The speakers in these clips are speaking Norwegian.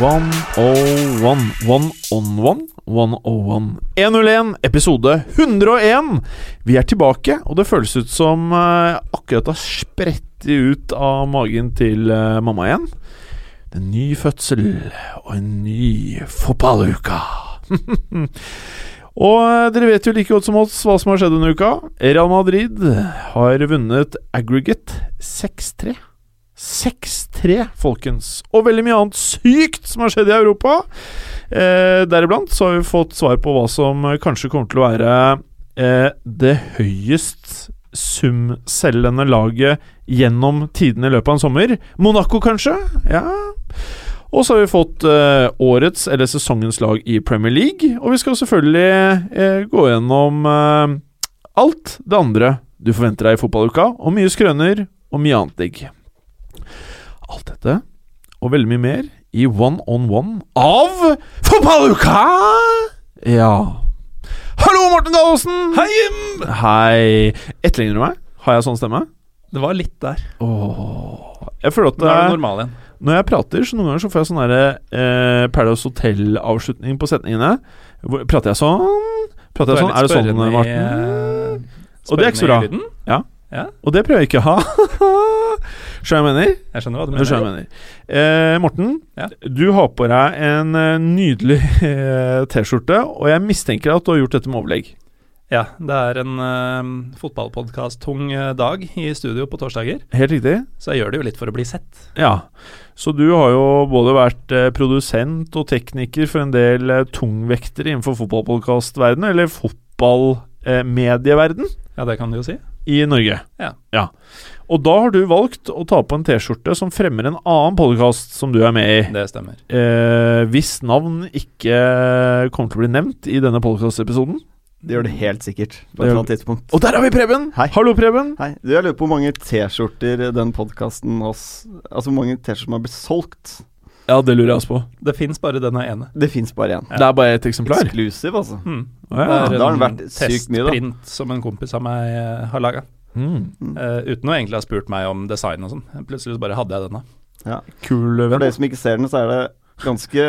101. One on one. 101. 101, episode 101. Vi er tilbake, og det føles ut som eh, akkurat har spredt ut av magen til eh, mamma igjen. Det er en ny fødsel og en ny fotballuke. Og eh, dere vet jo like godt som oss hva som har skjedd denne uka. Real Madrid har vunnet aggregate 6-3. 6-3, folkens. Og veldig mye annet sykt som har skjedd i Europa. Eh, Deriblant så har vi fått svar på hva som kanskje kommer til å være eh, det høyest sumselgende laget gjennom tidene i løpet av en sommer. Monaco, kanskje? Ja. Og så har vi fått eh, årets eller sesongens lag i Premier League. Og vi skal selvfølgelig eh, gå gjennom eh, alt det andre du forventer deg i fotballuka, og mye skrøner og mye annet digg. Alt dette og veldig mye mer i One on One av Fotballuka! Ja. Hallo, Morten Gallosen! Hei, Jim! Hei. Etterligner du meg? Har jeg sånn stemme? Det var litt der. Åh. Jeg føler at Nå er det eh, normal igjen. når jeg prater, så noen ganger så får jeg sånn derre eh, Paradise Hotel-avslutning på setningene. Hvor, prater jeg sånn? Prater jeg sånn? Er det sånn, Martin? Og det er ikke så bra. Ja. Ja, Og det prøver jeg ikke å ha. Skjønner jeg mener? jeg skjønner hva du Du skjønner mener. jeg mener. Eh, Morten, Ja. du har på deg en eh, nydelig eh, T-skjorte, og jeg mistenker at du har gjort dette med overlegg. Ja, det er en uh, fotballpodkast-tung eh, dag i studio på torsdager, Helt riktig? så jeg gjør det jo litt for å bli sett. Ja. Så du har jo både vært uh, produsent og tekniker for en del uh, tungvektere innenfor fotballpodkastverdenen, eller fotballmedieverden, Ja, det kan du jo si. i Norge. Ja. Ja. Og da har du valgt å ta på en T-skjorte som fremmer en annen podkast som du er med i. Det stemmer. Eh, hvis navn ikke kommer til å bli nevnt i denne podkastepisoden. Det gjør det helt sikkert på et eller annet tidspunkt. Og der har vi Preben! Hei. Hallo, Preben. Hei. Du, jeg lurer på hvor mange T-skjorter den podkasten hos Altså hvor mange T-skjorter som har blitt solgt. Ja, det lurer jeg også på. Det fins bare denne ene. Det fins bare én. Ja. Det er bare ett eksemplar. Eksklusiv, altså. Mm. Å, ja. da har den vært sykt mye, da. testprint som en kompis av meg eh, har laga. Mm. uten å egentlig ha spurt meg om design og sånn. Plutselig så bare hadde jeg denne. Ja. Kul For de dere som ikke ser den, så er det ganske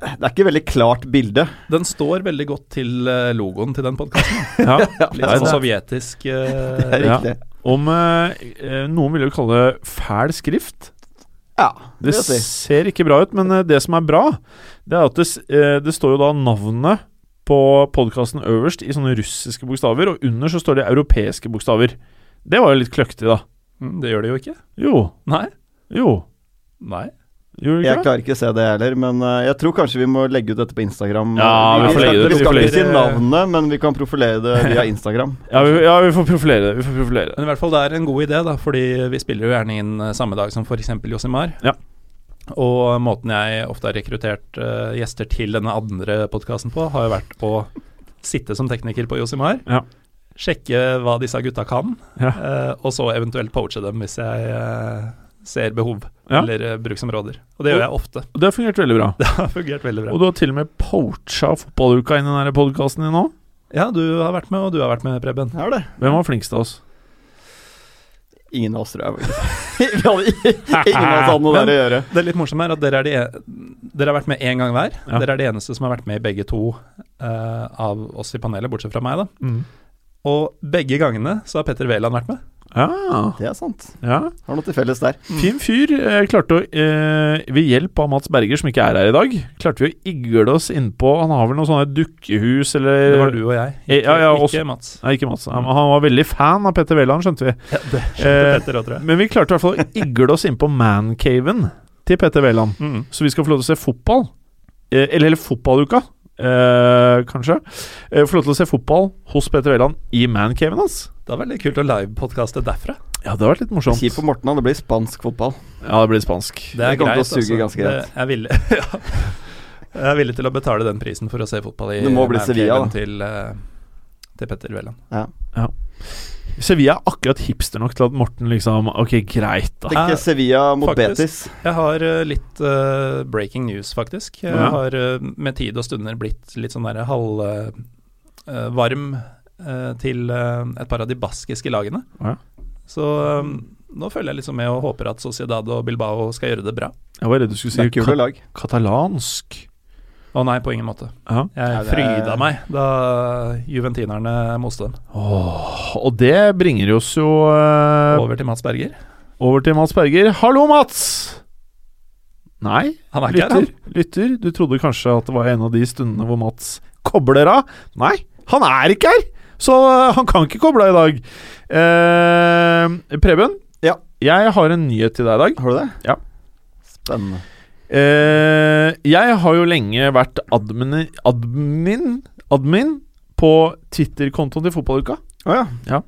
Det er ikke veldig klart bilde. Den står veldig godt til eh, logoen til den podkasten. Ja. Litt sånn sovjetisk Uh, Det er Ja. riktig. Om eh, eh, Noen vil jo kalle det fæl skrift. Ja, Det det si. ser ikke bra ut, men eh, det som er bra, det er at det, eh, det står jo da navnet på podkasten øverst i sånne russiske bokstaver, og under så står det europeiske bokstaver. Det var jo litt kløktig, da. Mm, Det gjør det jo ikke. Jo. Nei. Jo. Nei. Gjorde Jeg det? klarer ikke å se det heller, men uh, jeg tror kanskje vi må legge ut dette på Instagram. Ja, vi, vi får legge det vi skal ikke si navnet, men vi kan profilere det via Instagram. Ja, vi, ja, vi får profilere det. Vi får profilere det. Men i hvert fall det er en god idé, da, fordi vi spiller jo gjerne inn eh, samme dag som f.eks. Josimar. Ja. Og måten jeg ofte har rekruttert uh, gjester til denne andre podkasten på, har jo vært å sitte som tekniker på Josimar, Ja. sjekke hva disse gutta kan, Ja. uh, og så eventuelt poache dem hvis jeg uh, ser behov Ja. eller bruksområder. Og det gjør jeg ofte. Og det har fungert veldig bra. Det har fungert veldig bra. Og du har til og med poacha fotballuka inn i denne podkasten din nå. Ja, du har vært med, og du har vært med, Preben. Er det? Hvem var flinkst av oss? Ingen av oss, tror jeg. vi hadde ingen av oss hadde noe der å gjøre. Det litt morsomme er at dere, er de, e- dere har vært med én gang hver. Ja. Dere er de eneste som har vært med i begge to uh, av oss i panelet, bortsett fra meg, da. Mm. Og begge gangene så har Petter Wæland vært med. Ja. Det er sant. ja. Har noe til felles der. Fin fyr. Eh, klarte å, eh, ved hjelp av Mats Berger, som ikke er her i dag, klarte vi å igle oss innpå Han har vel noe sånne dukkehus eller Det var du og jeg, Eh, ikke, ja, ja, ikke Mats. Nei, ikke Mats. Han, han var veldig fan av Petter Wæland, skjønte vi. Ja, det Eh, skjønte Petter også, tror jeg. Men vi klarte i hvert fall å igle oss innpå mancaven til Petter Wæland. Mm. Så vi skal få lov til å se fotball. Eh, eller, hele fotballuka, eh, kanskje. Eh, få lov til å se fotball hos Petter Wæland i mancaven hans. Det var veldig kult å livepodkaste derfra. Ja, det har vært litt morsomt. Kjipt for Morten. Det blir spansk fotball. Ja, det blir spansk. Det er Det kommer til å greit. altså. ganske greit. Det er villig, ja. Jeg er villig til å betale den prisen for å se fotball i Det må bli Sevilla, da. til, eh, til Petter Wæland. Ja. Ja. Sevilla er akkurat hipster nok til at Morten liksom Ok, greit, da. Tenk Sevilla mot Faktisk. Betis. Jeg har eh, litt uh, breaking news, faktisk. Jeg Ja. har med tid og stunder blitt litt sånn derre halvvarm til eh, et par av de baskiske lagene. Ja. Så eh, nå følger jeg liksom med og håper at Sociedad og Bilbao skal gjøre det bra. Jeg var redd du skulle si kule lag. katalansk. Å nei, på ingen måte. Ja. Jeg er- fryda meg da juventinerne moste dem. Åh, og det bringer oss jo uh... Over til Mats Berger. over til Mats Berger. Hallo, Mats! Nei, Han er ikke her, lytter. Lytter. Du trodde kanskje at det var en av de stundene hvor Mats kobler av. Nei, han er ikke her! Så eh, han kan ikke koble i dag. Eh, Preben, Ja. jeg har en nyhet til deg i dag. Har du det? Ja. Spennende. Eh, jeg har jo lenge vært admin, admin, admin på Twitter-kontoen til Fotballuka. Oh, ja.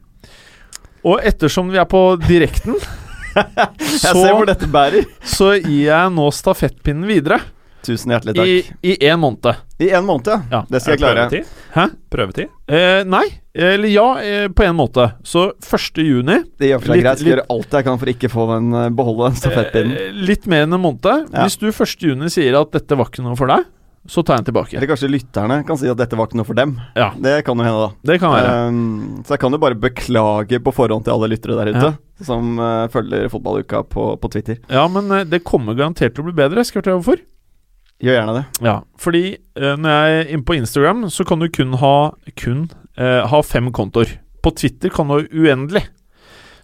Og ettersom vi er på direkten, Jeg så, ser hvor dette bærer. så gir jeg nå stafettpinnen videre. Tusen hjertelig takk. I en måned. I en måned, ja. Ja. Det skal jeg klare. Hæ? Prøvetid? Eh, nei. Eller ja, eh, på en måte. Så 1. juni Det gjør for seg Litt- greit. Skal litt- gjøre alt jeg kan for ikke få den eh, beholde stafettpinnen. eh, Litt mer enn en måned. Ja. Hvis du 1. juni sier at dette var ikke noe for deg, så tar jeg den tilbake. Eller kanskje lytterne kan si at dette var ikke noe for dem. Ja, Det kan jo hende, da. det kan være. Um, så jeg kan jo bare beklage på forhånd til alle lyttere der ute som uh, følger fotballuka på, på Twitter. Ja, men uh, det kommer garantert til å bli bedre. Skal jeg fortelle hvorfor? Gjør gjerne det. Ja, fordi uh, når jeg er inne på Instagram, så kan du kun ha Kun uh, ha fem kontoer. På Twitter kan du ha uendelig.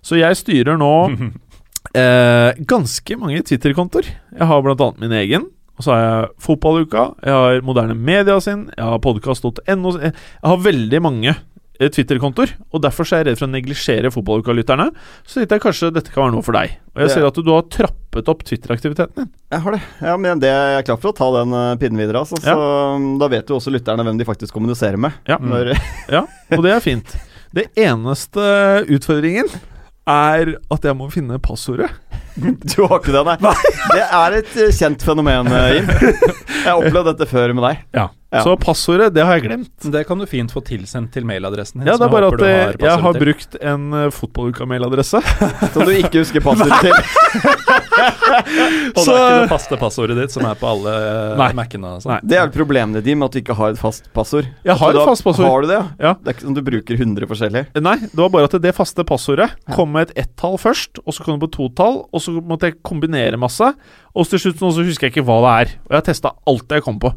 Så jeg styrer nå uh, ganske mange Twitter-kontoer. Jeg har annet min egen. Og så har jeg Fotballuka, jeg har Moderne Media sin, jeg har podkast.no Jeg har veldig mange Twitter-kontoer, og derfor så er jeg redd for å neglisjere fotballuka-lytterne. Så tenkte jeg kanskje dette kan være noe for deg. Og jeg ser at du har trappet opp Twitter-aktiviteten din. Jeg har det. Ja, men det jeg er klar for å ta den uh, pinnen videre. Altså, Så um, da vet jo også lytterne hvem de faktisk kommuniserer med. Ja. Når, Ja, og det er fint. Det eneste utfordringen er at jeg må finne passordet. du har ikke det, nei. Det er et uh, kjent fenomen, uh, Jim. Jeg har opplevd dette før med deg. Ja. Så passordet, det har jeg glemt. Det kan du fint få tilsendt til mailadressen din. Ja, det er bare at jeg eh, har jeg har brukt en uh, fotballuka-mailadresse. Som du ikke husker passordet til. Og Så- det er ikke det faste passordet ditt som er på alle uh, Mac-ene. Det er problemet ditt, med at du ikke har et fast passord. Jeg har et da fast passord. Har du det? Ja. Det er ikke sånn du bruker 100 forskjellige? Nei, det var bare at det faste passordet kom med et ett-tall først, og så kom det på to-tall, og så måtte jeg kombinere masse. Og til slutt nå så husker jeg ikke hva det er. Og jeg har testa alt jeg kom på.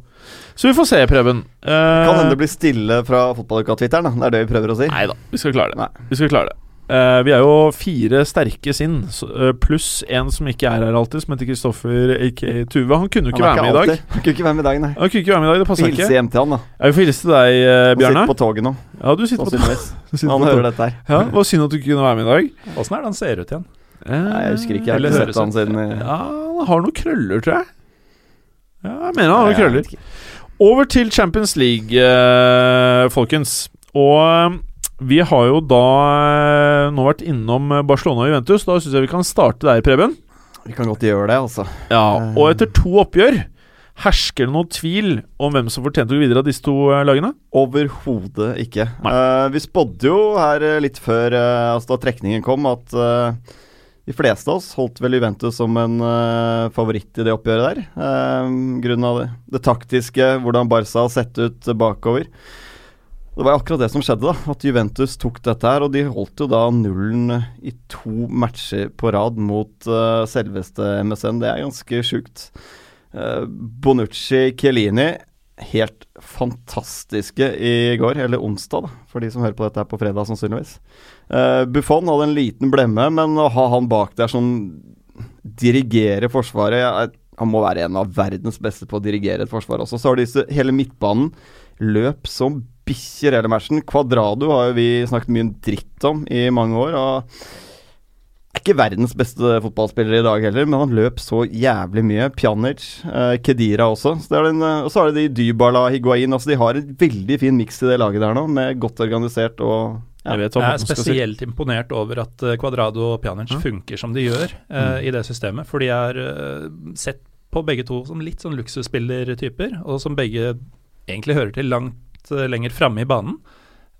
Så vi får se, Preben. Uh, Kan hende det blir stille fra fotballuka-twitteren. Det er det vi prøver å si. Nei da, vi skal klare det. Nei. Vi skal klare det. Uh, vi er jo fire sterke sinn, eh, pluss en som ikke er her alltid, som heter Kristoffer aka Tuve. Han kunne jo ikke Han være med i dag. Han kunne ikke være med i dag, nei. Han kunne ikke være med i dag, det passer ikke. Hilse hjem til han, da. Vi får hilse til deg, Han Bjarne. sitter på toget nå, Ja, du sitter på toget. Han hører dette her. Ja, det var synd at du ikke kunne være med i dag. Åssen er det han ser ut igjen? Nei, jeg husker ikke. Jeg har Eller ikke høres sett han ut. siden i Ja, han har noen krøller, tror jeg. Ja, jeg mener han har noen jeg krøller. ikke. Over til Champions League, eh, folkens. Og eh, vi har jo da eh, nå vært innom eh, Barcelona og Juventus. Da syns jeg vi kan starte der, Preben. Vi kan godt gjøre det, altså. Ja, Eh. Og etter to oppgjør, hersker det noen tvil om hvem som fortjente å gå videre av disse to eh, lagene? Overhodet ikke. Eh, vi spådde jo her eh, litt før eh, altså da trekningen kom, at eh, de fleste av oss holdt vel Juventus som en uh, favoritt i det oppgjøret der. Uh, grunnen av det, det taktiske, hvordan Barca har sett ut bakover. Det var akkurat det som skjedde, da. At Juventus tok dette her. Og de holdt jo da nullen i to matcher på rad mot uh, selveste MSN. Det er ganske sjukt. Bonucci, Chiellini helt fantastiske i går, eller onsdag, da, for de som hører på dette her på fredag, sannsynligvis. Uh, Buffon hadde en liten blemme, men å ha han bak der som dirigerer Forsvaret Han må være en av verdens beste på å dirigere et forsvar også. Så har disse hele midtbanen løp som bikkjer hele matchen. Kvadrado har jo vi snakket mye dritt om i mange år. og ikke verdens beste fotballspiller i dag heller, men han løp så jævlig mye. Pjanic, eh, Kedira også. Så det er den, eh, og så er det de Dybala, Higuain. Altså de har en veldig fin miks i det laget der nå, med godt organisert og ja. Jeg Jeg er spesielt si. imponert over at eh, Cuadrado og Pjanic mm. funker som de gjør eh, i det systemet. For de er eh, sett på begge to som litt sånn luksusspillertyper, og som begge egentlig hører til langt eh, lenger framme i banen.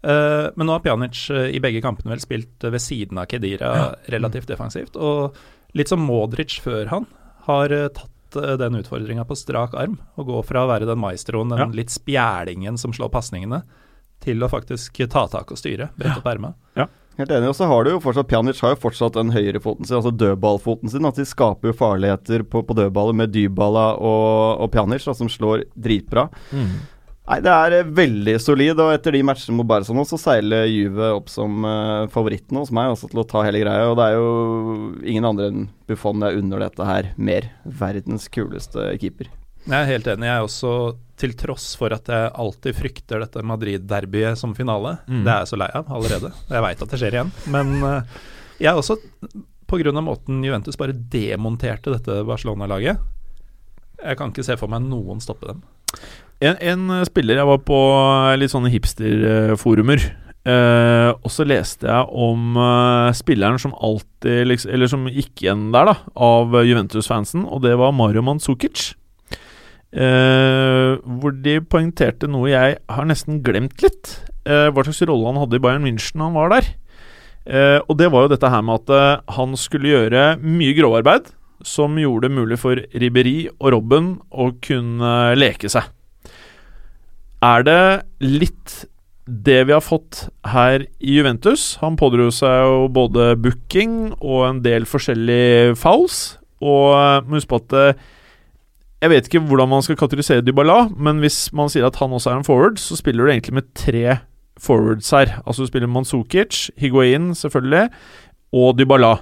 Eh, men nå har Pjanic eh, i begge kampene vel spilt eh, ved siden av Kedira relativt defensivt. Og litt som Modric før han har tatt den utfordringa på strak arm. Å gå fra å være den maestroen, den Ja. litt spjælingen som slår pasningene, til å faktisk ta tak og styre. Brette opp erma. Helt enig. Og så har du jo fortsatt Pjanic har jo fortsatt den høyrefoten sin, altså dødballfoten sin. At de skaper jo farligheter på, på dødballer med Dybala og, og Pjanic, da, som slår dritbra. Nei, det er eh, veldig solid, og etter de matchene mot Barca nå, så seiler Juve opp som uh, favoritten hos meg også til å ta hele greia. Og det er jo ingen andre enn Buffon jeg unner dette her mer. Verdens kuleste keeper. Jeg er helt enig. Jeg er også, til tross for at jeg alltid frykter dette Madrid-derbyet som finale, Mm. det er jeg så lei av allerede. Jeg veit at det skjer igjen. Men uh, jeg er også, pga. måten Juventus bare demonterte dette Barcelona-laget Jeg kan ikke se for meg noen stoppe dem. En, en eh, spiller Jeg var på eh, litt sånne hipsterforumer. Uh, og så leste jeg om uh, spilleren som alltid liksom, Eller som gikk igjen der, da, av Juventus-fansen, og det var Mario Mandzukic. Uh, hvor de poengterte noe jeg har nesten glemt litt. Hva slags rolle han hadde i Bayern München da han var der. Og det var jo dette her med at han skulle gjøre mye grovarbeid som gjorde det mulig for Ribberi og Robben å kunne leke seg. Er det litt det vi har fått her i Juventus? Han pådro seg jo både booking og en del forskjellige fouls. Og eh, må huske at eh, Jeg vet ikke hvordan man skal kategorisere Dybala, men hvis man sier at han også er en forward, så spiller du egentlig med tre forwards her. Altså du spiller Manzukic, Higuain selvfølgelig, og Dybala.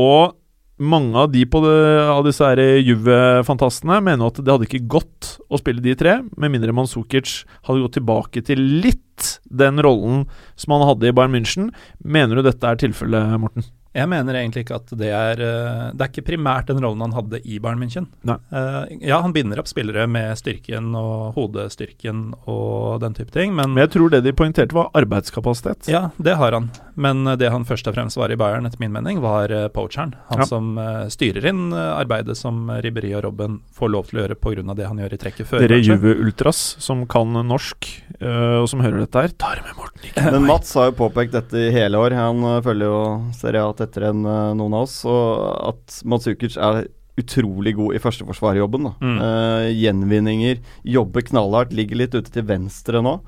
Og mange av de på det, av disse Juve-fantastene mener at det hadde ikke gått å spille de tre, med mindre Manzukic hadde gått tilbake til litt den rollen som han hadde i Bayern München. Mener du dette er tilfellet, Morten? Jeg mener egentlig ikke at det er eh, Det er ikke primært den rollen han hadde i Bayern München. Nei. Eh, ja, han binder opp spillere med styrken og hodestyrken og den type ting, men Men jeg tror det de poengterte, var arbeidskapasitet. Ja, det har han. Men eh, det han først og fremst var i Bayern, etter min mening, var uh, poacheren. Han Ja. som styrer inn arbeidet som uh, Ribberi og Robben får lov til å gjøre pga. det han gjør i trekket før. Dere. Juve-ultras som kan norsk, og som hører dette her, tar med Morten. Ikke Men Mats har jo påpekt dette i hele år. Han følger jo Serie A tettere enn øh, noen av oss. Og at Matsukic er utrolig god i førsteforsvarerjobben. Mm. Uh, gjenvinninger, jobber knallhardt, ligger litt ute til venstre nå.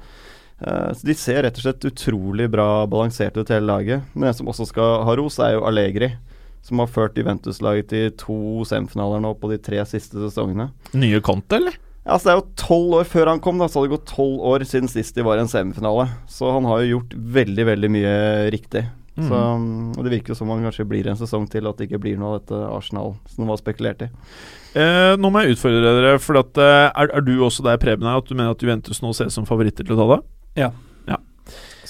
Uh, så De ser rett og slett utrolig bra balansert ut hele laget. Men en som også skal ha ros, er jo Allegri. Som har ført Juventus-laget til to semifinaler nå på de tre siste sesongene. Nye Conte, eller? Ja, altså Det er jo tolv år før han kom, da, så det det gått tolv år siden sist de var i en semifinale. Så han har jo gjort veldig, veldig mye riktig. Mm. Så, og Det virker jo som man kanskje blir en sesong til, at det ikke blir noe av dette Arsenal som det var spekulert i. Eh, nå må jeg utfordre dere, for at, eh, er, er du også der, Preben, her, at du mener at Juventus nå ses som favoritter til å ta det?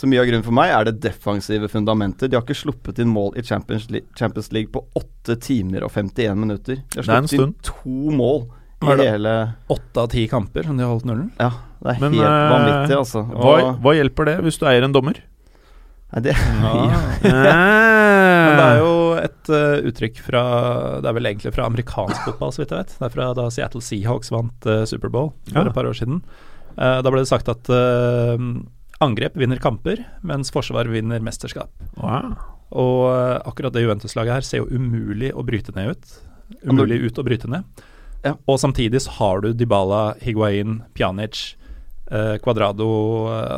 Så mye av grunnen for meg er det defensive fundamentet. De har ikke sluppet inn mål i Champions League, Champions League på 8 timer og 51 minutter. De har Det er en sluppet inn to mål i er det? hele Åtte av ti kamper som de har holdt nullen. Ja, det er Men, helt eh, vanvittig, altså. Hva, hva hjelper det hvis du eier en dommer? Nei, det, Men det er jo et uh, uttrykk fra Det er vel egentlig fra amerikansk fotball, så vidt jeg vet. Det er fra da Seattle Seahawks vant uh, Superbowl for Ja. et par år siden. Uh, da ble det sagt at angrep vinner kamper, mens forsvar vinner mesterskap. Wow. Og akkurat det Juventus-laget her ser jo umulig å bryte ned ut. Umulig ut å bryte ned. Ja. Og samtidig så har du Dybala, Higuain, Pjanic, Cuadrado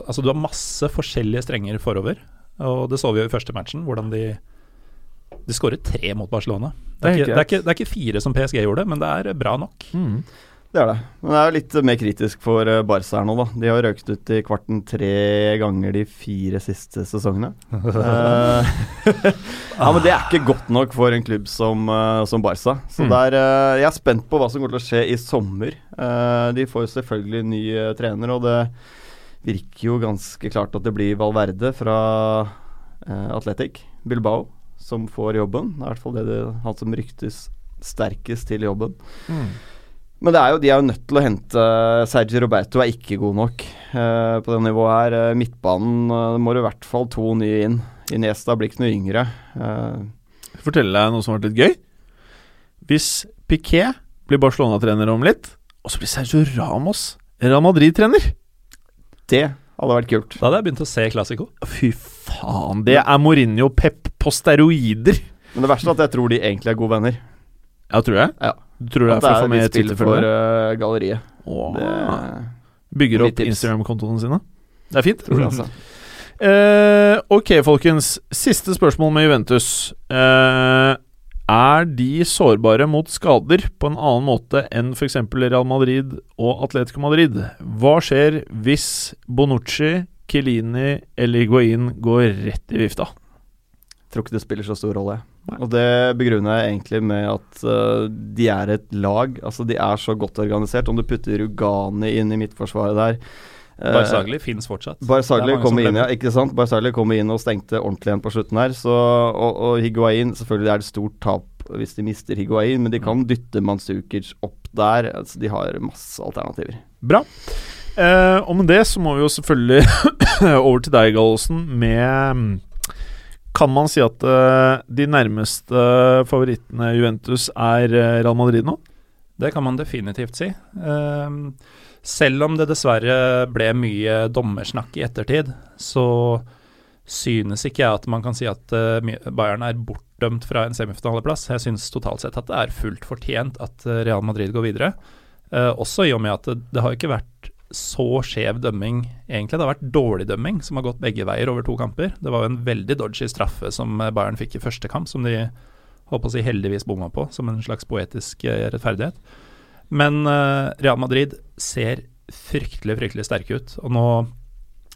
Altså du har masse forskjellige strenger forover. Og det så vi jo i første matchen, hvordan de De skåret tre mot Barcelona. Det er, Det er ikke, det, er ikke, det er ikke fire som PSG gjorde, men det er bra nok. Mm. det er det. Men det er litt mer kritisk for eh, Barca her nå, da. De har røkt ut i kvarten tre ganger de fire siste sesongene. uh, ja, men det er ikke godt nok for en klubb som, uh, som Barca. Så Mm. der, uh, jeg er spent på hva som kommer til å skje i sommer. De får jo selvfølgelig ny trener, og det virker jo ganske klart at det blir Valverde fra eh, Atletic Bilbao som får jobben. Det er i hvert fall det, det han som ryktes sterkest til jobben. Mm. Men det er jo, de er jo nødt til å hente Sergi Roberto er ikke god nok eh, på det nivået her. Eh, midtbanen uh, må det i hvert fall to nye inn. Iniesta blir ikke noe yngre. Eh, Fortelle deg noe som har vært litt gøy. Hvis Piquet blir Barcelona-trener om litt, og så blir Sergio Ramos Real Madrid-trener det Hadde vært kult. Da hadde jeg begynt å se Classico. Fy faen, det er Mourinho Pep på steroider. Men det verste er at jeg tror de egentlig er gode venner. Ja, tror jeg. Ja. Du tror det At er for å få mer med spill for uh, galleriet. Åh. Det Bygger opp. Instagram-kontoene sine. Det er fint. tror jeg, altså. Uh, ok, folkens. Siste spørsmål med Juventus. Eh, er de sårbare mot skader på en annen måte enn f.eks. Real Madrid og Atletico Madrid? Hva skjer hvis Bonucci, Kilini eller Higuain går rett i vifta? Tror ikke det spiller så stor rolle. Og det begrunner jeg egentlig med at uh, de er et lag. Altså De er så godt organisert. Om du putter Rugani inn i midtforsvaret der Barzagli fins fortsatt. Barzagli Det er kom inn, ja, ikke sant? Barzagli kom inn og stengte ordentlig igjen på slutten her. Så, og, og Higuain Selvfølgelig er det stort tap hvis de mister Higuain, men de kan dytte Manzukic opp der. Altså, de har masse alternativer. Bra. Eh, og med det så må vi jo selvfølgelig over til deg, Gallosen, med Kan man si at uh, de nærmeste favorittene Juventus er eh, Real Madrid nå? Det kan man definitivt si. Ehm, selv om det dessverre ble mye dommersnakk i ettertid, så synes ikke jeg at man kan si at eh, Bayern er bortdømt fra en semifinaleplass. Jeg synes totalt sett at det er fullt fortjent at eh, Real Madrid går videre. Eh, også i og med at det, det har ikke vært så skjev dømming, egentlig. Det har vært dårlig dømming som har gått begge veier over to kamper. Det var jo en veldig dodgy straffe som eh, Bayern fikk i første kamp, som de håper å si heldigvis bomma på, som en slags poetisk rettferdighet. Men eh, Real Madrid ser fryktelig, fryktelig sterke ut. Og nå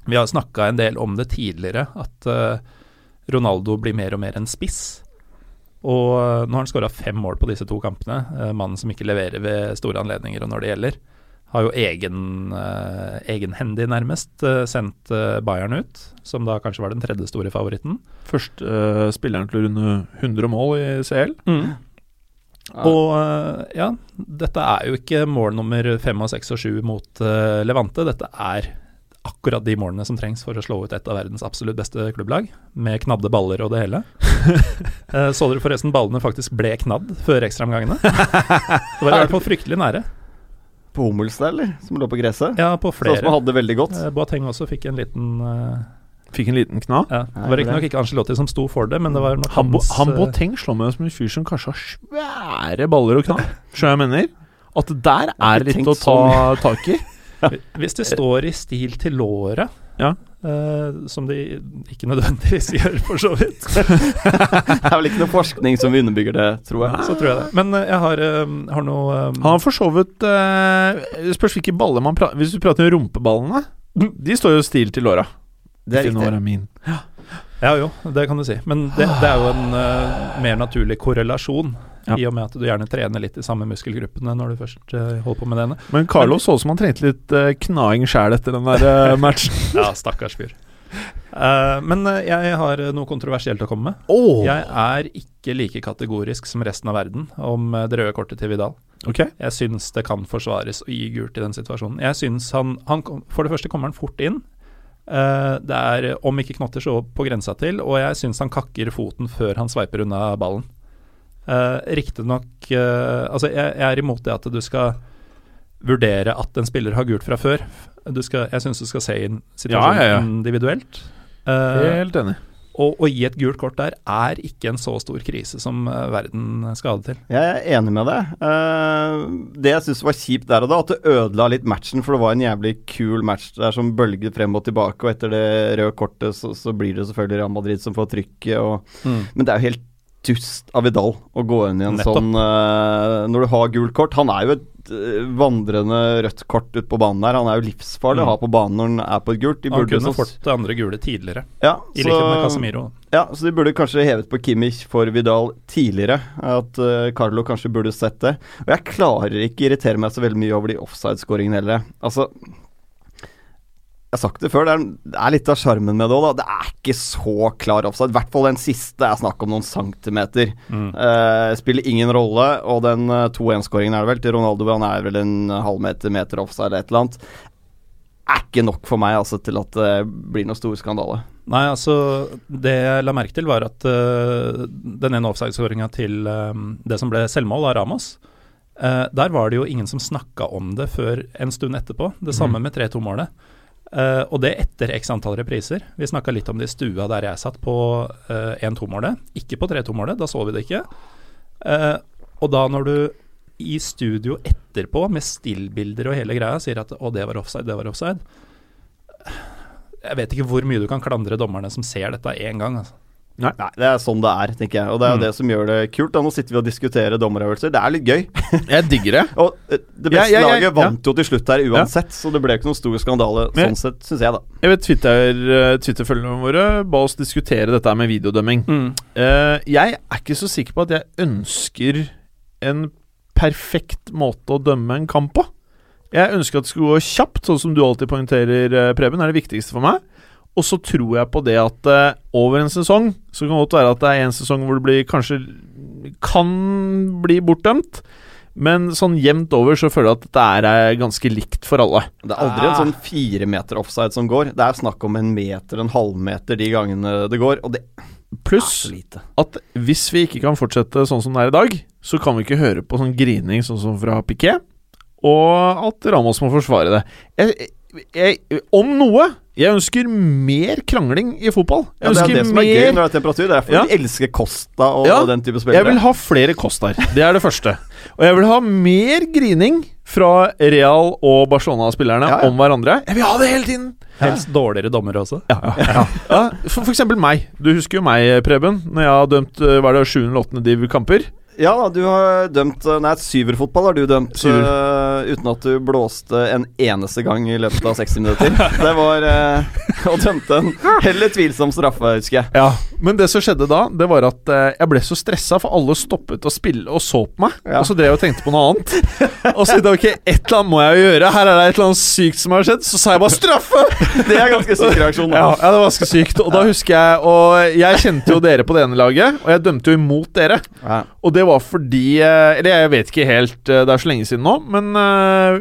Vi har snakka en del om det tidligere, at eh, Ronaldo blir mer og mer en spiss. Og eh, nå har han skåra fem mål på disse to kampene. Mannen som ikke leverer ved store anledninger og når det gjelder. Har jo egen, egenhendig, nærmest, sendt Bayern ut, som da kanskje var den tredje store favoritten. Første uh, spilleren til å runde 100 mål i CL. Og eh, ja, dette er jo ikke mål nummer fem og seks og sju mot uh, Levante. Dette er akkurat de målene som trengs for å slå ut et av verdens absolutt beste klubblag, med knadde baller og det hele. Eh, så dere forresten ballene faktisk ble knadd før ekstraomgangene? Det var i hvert fall fryktelig nære. På Hummels der, eller? Som lå på gresset? Ja, på Sånn som hadde det veldig godt. Boateng også fikk en liten eh, Fikk en liten kna. ja, Det var riktignok ikke Angelotti som sto for det, men det var nok Han, Bo hans, han eh, Boateng slår meg som en fyr som kanskje har svære baller og kna. Skjønner jeg mener? At der er litt å ta ta tak i. Hvis det står i stil til låret, Ja. Uh, som de ikke nødvendigvis gjør, for så vidt, Det er vel ikke noe forskning som underbygger det, tror jeg. så tror jeg det. Men uh, jeg har, uh, har noe um... Han har for så vidt eh, spørs hvilke baller man prater Hvis du prater om rumpeballene, de står jo stil til låra. Det er riktig. Ja. Ja jo, det kan du si. Men det, det er jo en uh, mer naturlig korrelasjon. Ja. I og med at du gjerne trener litt i samme muskelgruppene når du først uh, holder på med det. Men Carlo så ut som han trengte litt uh, knaing sjæl etter den der matchen. Ja, stakkars fyr. Uh, men jeg har noe kontroversielt å komme med. Oh. Jeg er ikke like kategorisk som resten av verden om det røde kortet til Vidal. Okay. Jeg syns det kan forsvares å gi gult i den situasjonen. Jeg synes han, han kom- For det første kommer han fort inn. Eh, det er om ikke knotter så på grensa til, og jeg syns han kakker foten før han sveiper unna ballen. Uh, Riktignok uh, Altså, jeg, jeg er imot det at du skal vurdere at en spiller har gult fra før. Du skal, jeg syns du skal se inn situasjonen Ja, ja, ja. individuelt. Uh, Helt enig. Og å gi et gult kort der er ikke en så stor krise som eh, verden skal ha det til. Jeg er enig med deg. Eh, det jeg syns var kjipt der og da, at det ødela litt matchen, for det var en jævlig kul match der som bølget frem og tilbake, og etter det røde kortet så, så blir det selvfølgelig Real Madrid som får trykket, og Men det er jo helt dust av Vidal å gå inn i en Nettopp. sånn eh, Når du har gult kort Han er jo et eh, vandrende rødt kort ute på banen der. Han er jo livsfarlig Mm. å ha på banen når han er på et gult. De Han kunne fått det andre gule tidligere, ja, i likhet med Casemiro. ja, så de burde kanskje hevet på Kimmich for Vidal tidligere. At uh, Carlo kanskje burde sett det. Og jeg klarer ikke irritere meg så veldig mye over de offside-skåringene heller. Altså Jeg har sagt det før, det er, det er litt av sjarmen med det òg, da. Det er ikke så klar offside. I hvert fall den siste er snakk om noen centimeter. Mm. Uh, spiller ingen rolle, og den eh, 2-1-skåringen er det vel til Ronaldo, han er vel en halvmeter meter offside eller et eller annet. Er ikke nok for meg altså til at det blir noe stor skandale. Nei, altså Det jeg la merke til, var at uh, den ene offside-skåringa til uh, det som ble selvmål av Ramas eh, Der var det jo ingen som snakka om det før en stund etterpå. Det samme med 3-2-målet. Eh, og det etter x antall repriser. Vi snakka litt om det i stua der jeg satt, på uh, 1-2-målet. Ikke på 3-2-målet, da så vi det ikke. Uh, og da når du i studio etterpå, med stillbilder og hele greia, sier at 'å, det var offside, det var offside' Jeg vet ikke hvor mye du kan klandre dommerne som ser dette én gang. Altså. Nei, det er sånn det er, tenker jeg. Og det er jo Mm. det som gjør det kult. Da. Nå sitter vi og diskuterer dommerøvelser. Det er litt gøy. Jeg digger det. Og eh, det beste ja, ja, laget ja. vant jo til slutt her uansett, så det ble ikke noen stor skandale Men- sånn sett, syns jeg, da. Jeg vet Twitter, eh, Twitter-følgerne våre ba oss diskutere dette med videodømming. Mm. Uh, jeg er ikke så sikker på at jeg ønsker en perfekt måte å dømme en kamp på. Jeg ønsker at det skulle gå kjapt, sånn som du alltid poengterer, Preben. er det viktigste for meg. Og så tror jeg på det at uh, over en sesong Så kan det godt være at det er en sesong hvor det blir kanskje kan bli bortdømt. Men sånn jevnt over så føler jeg at dette er eh, ganske likt for alle. Det er aldri Ah. en sånn fire meter offside som går. Det er snakk om en meter, en halvmeter de gangene det går, og det Pluss at hvis vi ikke kan fortsette sånn som det er i dag, så kan vi ikke høre på sånn grining sånn som fra Piquet, og at Ramos må forsvare det. Jeg, jeg, om noe Jeg ønsker mer krangling i fotball. Ja, det er det som er gøy når det er temperatur. Det er fordi Ja. vi elsker Costa og, Ja, og den type spillere. Jeg vil ha flere Costaer. Det er det første. Og jeg vil ha mer grining fra Real og Barcelona-spillerne Ja, ja. om hverandre. Jeg vil ha det hele tiden! Helst dårligere dommere også. Ja, ja, ja. ja for, for eksempel meg. Du husker jo meg, Preben, når jeg har dømt eh, Var det 7. eller 8. div-kamper. Ja, du har dømt eh, Nei, syverfotball har du dømt Syver. Eh, uten at du blåste en eneste gang i løpet av 60 minutter. Det var Og dømte en heller tvilsom straffe, husker jeg. Ja, Men det som skjedde da, det var at eh, jeg ble så stressa, for alle stoppet å spille og så på meg. Ja. Og så drev jeg og tenkte på noe annet. Og så tenkte jeg ok, et eller annet må jeg jo gjøre. Her er det et eller annet sykt som har skjedd. Så sa jeg bare 'straffe'! Det er ganske syk reaksjon. Da. Ja, ja, det var ganske sykt. Og da husker jeg Og jeg kjente jo dere på det ene laget, og jeg dømte jo imot dere. Ja. Og det var fordi eh, Eller jeg vet ikke helt, eh, det er så lenge siden nå, men eh,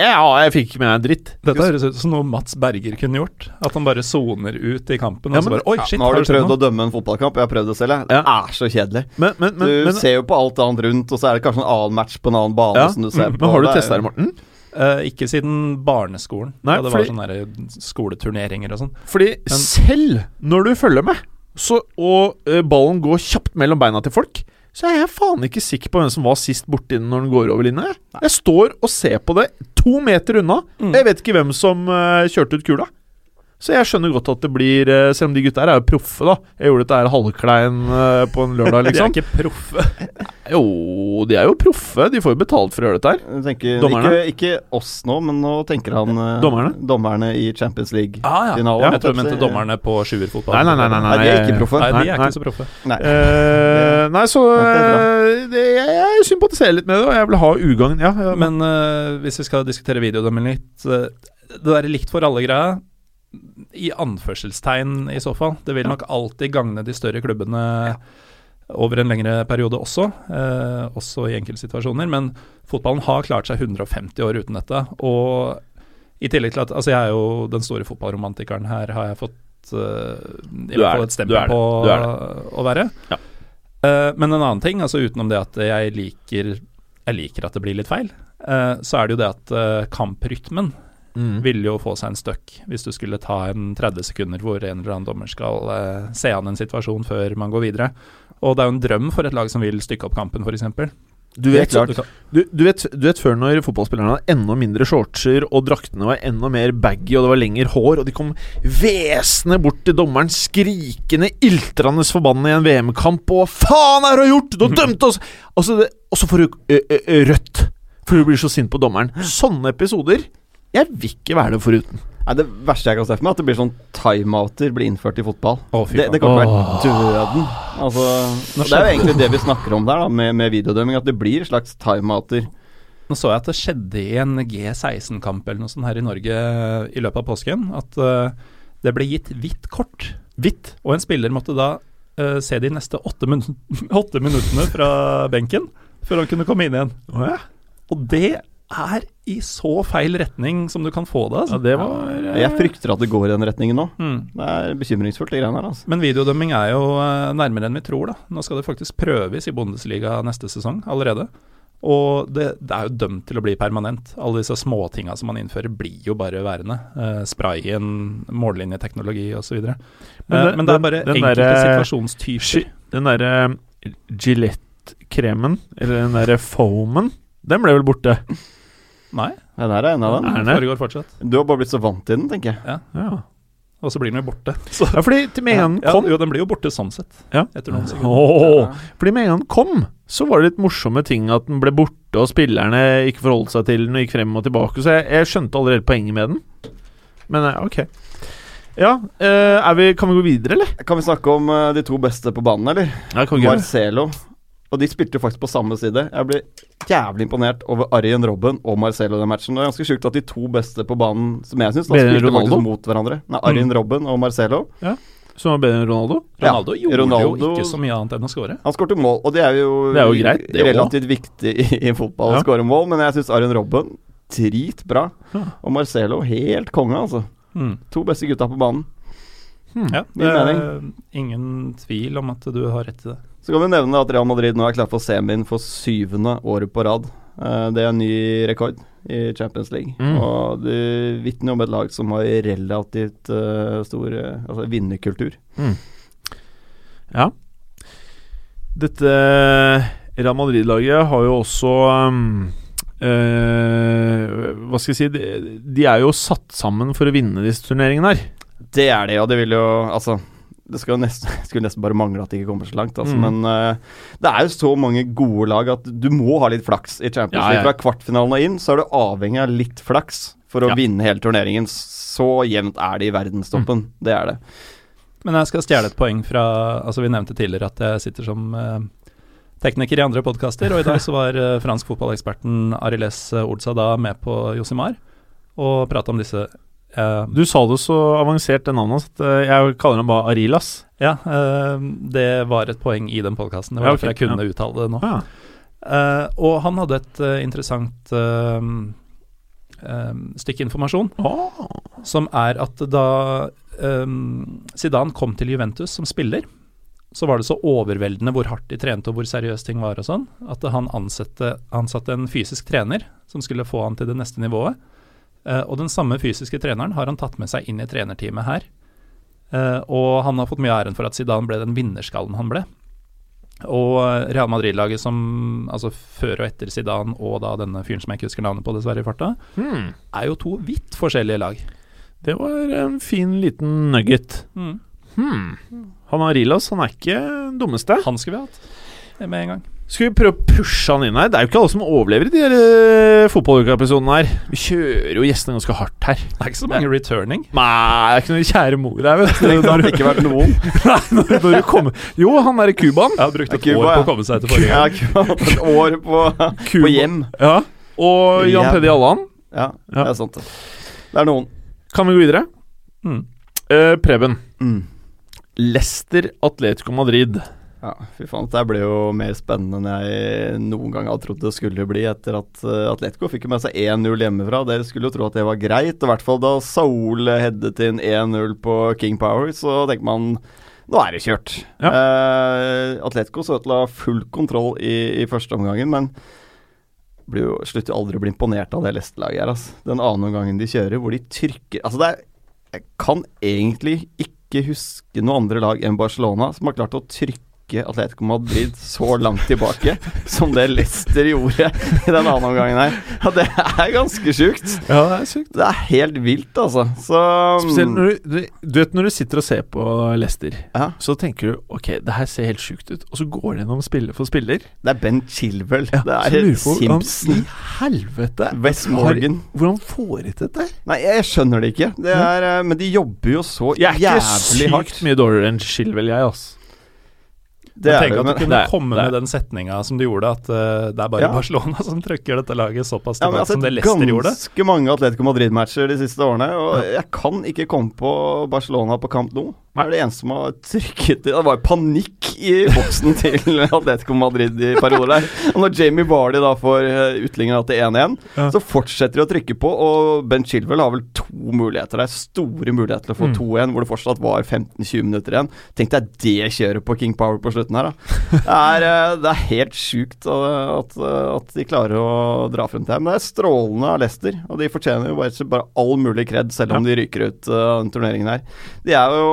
ja, jeg fikk ikke med meg dritt. Dette høres ut som noe Mats Berger kunne gjort. At han bare soner ut i kampen. Ja, og så men- bare, Oi, Ja, nå har du prøvd å dømme en fotballkamp. Jeg har prøvd det selv. jeg. Det Ja. er så kjedelig. Men, men, men, Du men, ser jo på alt annet rundt, og så er det kanskje en annen match på en annen bane ja, som du ser mm, på. Men har du testa det, Morten? Uh, ikke siden barneskolen. Nei, da det fordi- var sånne skoleturneringer og sånn. Fordi selv når du følger med, så, og uh, ballen går kjapt mellom beina til folk, så jeg er faen ikke sikker på hvem som var sist borti den når den går over linja. jeg. Står og ser på det to meter unna. Mm. Jeg vet ikke hvem som uh, kjørte ut kula. Så jeg skjønner godt at det blir eh, Selv om de gutta her er jo proffe, da. Jeg gjorde dette her halvklein eh, på en lørdag, liksom. De er ikke proffe. Jo, de er jo proffe. De får jo betalt for å gjøre dette her. Tenker, Dommerne? Ikke, ikke oss nå, men nå tenker han eh, Dommerne? dommerne i Champions League. Ah, ja. ja. jeg tror du mente dommerne på sjuerfotball. Nei, nei, nei. nei, Nei, de er ikke proffe. Nei, de er Nei, ikke så proffe. Nei. uh, nei, så eh, det, jeg, jeg sympatiserer litt med det, og jeg vil ha ugagn. Ja, ja, Men uh, hvis vi skal diskutere videodømming litt Det der likt for alle-greia, i anførselstegn i så fall. Det vil nok alltid gagne de større klubbene over en lengre periode også, eh, også i enkeltsituasjoner. Men fotballen har klart seg 150 år uten dette. Og i tillegg til at Altså, jeg er jo den store fotballromantikeren her, har jeg fått eh, i hvert fall et stempel på å være. Ja. Eh, men en annen ting, altså utenom det at jeg liker Jeg liker at det blir litt feil, eh, så er det jo det at eh, kamprytmen Mm. vil jo få seg en støkk hvis du skulle ta en 30 sekunder hvor en eller annen dommer skal eh, se an en situasjon før man går videre. Og det er jo en drøm for et lag som vil stykke opp kampen, f.eks. Du vet, klart. Du du, du, vet, du vet før når fotballspillerne hadde enda mindre shortser, og draktene var enda mer baggy, og det var lengre hår, og de kom hvesende bort til dommeren, skrikende, iltrende forbanna i en VM-kamp, og 'Hva faen er det du har gjort?! Du har dømt oss!' Og så, det, og så får du ø, ø, ø, rødt for du blir så sint på dommeren. Sånne episoder Jeg vil ikke være det foruten. Nei, Det verste jeg kan se for meg, er at det blir sånn timeouter blir innført i fotball. Å, fy Det, faen. det til å være døden. Altså, og det er jo egentlig det vi snakker om der, da, med, med videodømming. At det blir slags timeouter. Nå så jeg at det skjedde i en G16-kamp eller noe sånt her i Norge eh, i løpet av påsken. At eh, det ble gitt hvitt kort. Hvitt. Og en spiller måtte da eh, se de neste åtte, min åtte minuttene fra benken før han kunne komme inn igjen. Og det er i så feil retning som du kan få det. Ja, Altså. det var ja. Jeg frykter at det går i den retningen nå. Mm. Det er bekymringsfullt, de greiene her. altså. Men videodømming er jo eh, nærmere enn vi tror. da. Nå skal det faktisk prøves i Bundesliga neste sesong allerede. Og det, det er jo dømt til å bli permanent. Alle disse småtinga som man innfører, blir jo bare værende. Eh, sprayen, mållinjeteknologi osv. Men, Men eh, men det er bare den enkelte derre- situasjonstyper. Den derre Gillette-kremen, eller den derre foamen, den ble vel borte? Nei, Ja, der er en av dem. Den foregår fortsatt. Du har bare blitt så vant til den, tenker jeg. Ja. Og så blir den jo borte. Så, ja, fordi til med en den ja, kom jo, den blir jo borte sånn sett. Ja. Etter noen sekunder. Oh, Fordi med en gang den kom, så var det litt morsomme ting at den ble borte, og spillerne ikke forholdt seg til den og gikk frem og tilbake. Så jeg, jeg skjønte allerede poenget med den. Men eh, ok. Ja, eh, er vi, kan vi gå videre, eller? Kan vi snakke om eh, de to beste på banen, eller? Ja, kan vi? Marcelo. Og de spilte jo faktisk på samme side. Jeg ble jævlig imponert over Arjen Robben og Marcelo den matchen. Det er ganske sjukt at de to beste på banen, som jeg syns, spilte Ronaldo? faktisk mot hverandre. Nei, Arjen Robben og Marcelo. Som var bedre enn Ronaldo? Ja, Ronaldo gjorde Ronaldo- jo ikke så mye annet enn å score. Han skårte mål, og det er jo, Det er jo greit, det også. relativt viktig i, i fotball å Ja. skåre mål, men jeg syns Arjen Robben dritbra. Ja. Og Marcelo helt konge, altså. Mm. To beste gutta på banen. Hmm. Ja, det er ingen tvil om at du har rett i det. Så kan vi nevne at Real Madrid nå er klar for semien for syvende året på rad. Eh, Det er en ny rekord i Champions League. Mm. Og det vitner om et lag som har relativt eh, stor eh, altså vinnerkultur. Ja. Dette Real Madrid-laget har jo også um, uh, Hva skal jeg si de, de er jo satt sammen for å vinne disse turneringene her. Det er det, og det vil jo Altså det skal jo nesten, skulle nesten bare mangle at de ikke kommer så langt. Altså, Mm. Men uh, det er jo så mange gode lag at du må ha litt flaks i Champions League. ja. Fra kvartfinalen og inn så er du avhengig av litt flaks for å Ja. vinne hele turneringen. Så jevnt er det i verdenstoppen. Mm. Det er det. Men jeg skal stjele et poeng fra Altså Vi nevnte tidligere at jeg sitter som uh, tekniker i andre podkaster, og i dag så var eh, fransk fotballeksperten Ariles Olsada med på Josimar og prata om disse eh, Du sa det så avansert, det navnet, hans, at eh, jeg kaller ham bare Arilas. Ja, uh, det var et poeng i den podkasten. Det var Ja, okay. derfor jeg kunne uttale det nå. Ja. Eh, og han hadde et eh, interessant eh, stykke informasjon, oh. som er at da um, Zidane kom til Juventus som spiller, så var det så overveldende hvor hardt de trente og hvor seriøst ting var og sånn, at han ansatte, ansatte en fysisk trener som skulle få han til det neste nivået. Eh, og den samme fysiske treneren har han tatt med seg inn i trenerteamet her. Eh, og han har fått mye æren for at Zidane ble den vinnerskallen han ble. Og eh, Real Madrid-laget som altså før og etter Zidane og da denne fyren som jeg ikke husker navnet på dessverre i farta, Hmm. er jo to vidt forskjellige lag. Det var en fin liten nugget. Hmm. Han Arilas han er ikke den dummeste. Han skulle vi hatt med en gang. Skal vi prøve å pushe han inn her? Det er jo ikke alle som overlever i de her uh, fotballuka-episodene her. Vi kjører jo gjestene ganske hardt her. Det er ikke så mange returning. Nei, det er ikke noe kjære mor her, vet du. Det har ikke vært noen. Nei, når, når du kommer Jo, han derre Cubaen. Jeg har brukt et Cuba, år på å komme seg til forrige gang. Ja, hatt et år på, Cuba. på hjem. Ja. Og Jan Ja. Peddi Allan. Ja, Ja. det er sant. det. Det er noen. Kan vi gå videre? Mm. Uh, Preben. Mm. Leicester Atletico Madrid. Ja, fy faen. Det ble jo mer spennende enn jeg noen gang hadde trodd det skulle bli, etter at uh, Atletico fikk med seg 1-0 hjemmefra. Dere skulle jo tro at det var greit, i hvert fall da Saul headet inn 1-0 på King Power, så tenker man nå er det kjørt. Ja. Eh, Atletico så ut til å ha full kontroll i, i første omgangen, men blir jo, slutter aldri å bli imponert av det Leicester-laget her. Altså. Den andre omgangen de kjører, hvor de trykker Altså, det er Jeg kan egentlig ikke huske noe andre lag enn Barcelona som har klart å trykke Atletico Madrid så langt tilbake som det Leicester gjorde i den andre omgangen her. Ja, det er ganske sjukt. Ja, det er sykt. Det er helt vilt, altså. Så Spesielt når du, du, vet når du sitter og ser på Leicester, Ja. så tenker du ok, det her ser helt sjukt ut, og så går det gjennom spiller for spiller. Det er Ben Chilwell. Ja, det er Simpson. i helvete West Morgan. har- Hvordan får de til dette? Nei, jeg skjønner det ikke. Det er, eh, men de jobber jo så jævlig hardt. Jeg er ikke sykt hardt. mye dårligere enn Chilwell, jeg, altså. Det er Tenk det, at du kunne komme med den setninga som du gjorde, at uh, det er bare Ja. Barcelona som trykker dette laget såpass tilbake jeg har som det sett Leicester gjorde. ganske mange Atletico Madrid-matcher de siste årene, og jeg kan ikke komme på Barcelona på kamp nå. Det er det eneste som har trykket Det var panikk i boksen til Atletico Madrid i perioder der. Og når Jamie Vardy da får eh, utligninga til 1-1, Ja. så fortsetter de å trykke på, og Ben Chilwell har vel to muligheter der. Store muligheter til å få Mm. 2-1, hvor det fortsatt var 15-20 minutter igjen. Tenk deg det kjøret på King Power på slutten her, da. Det er, eh, det er helt sjukt eh, at, eh, at de klarer å dra frem til dem. Det er strålende av Leicester, og de fortjener jo bare, bare all mulig kred, selv om de ryker ut av uh, den turneringen her. De er jo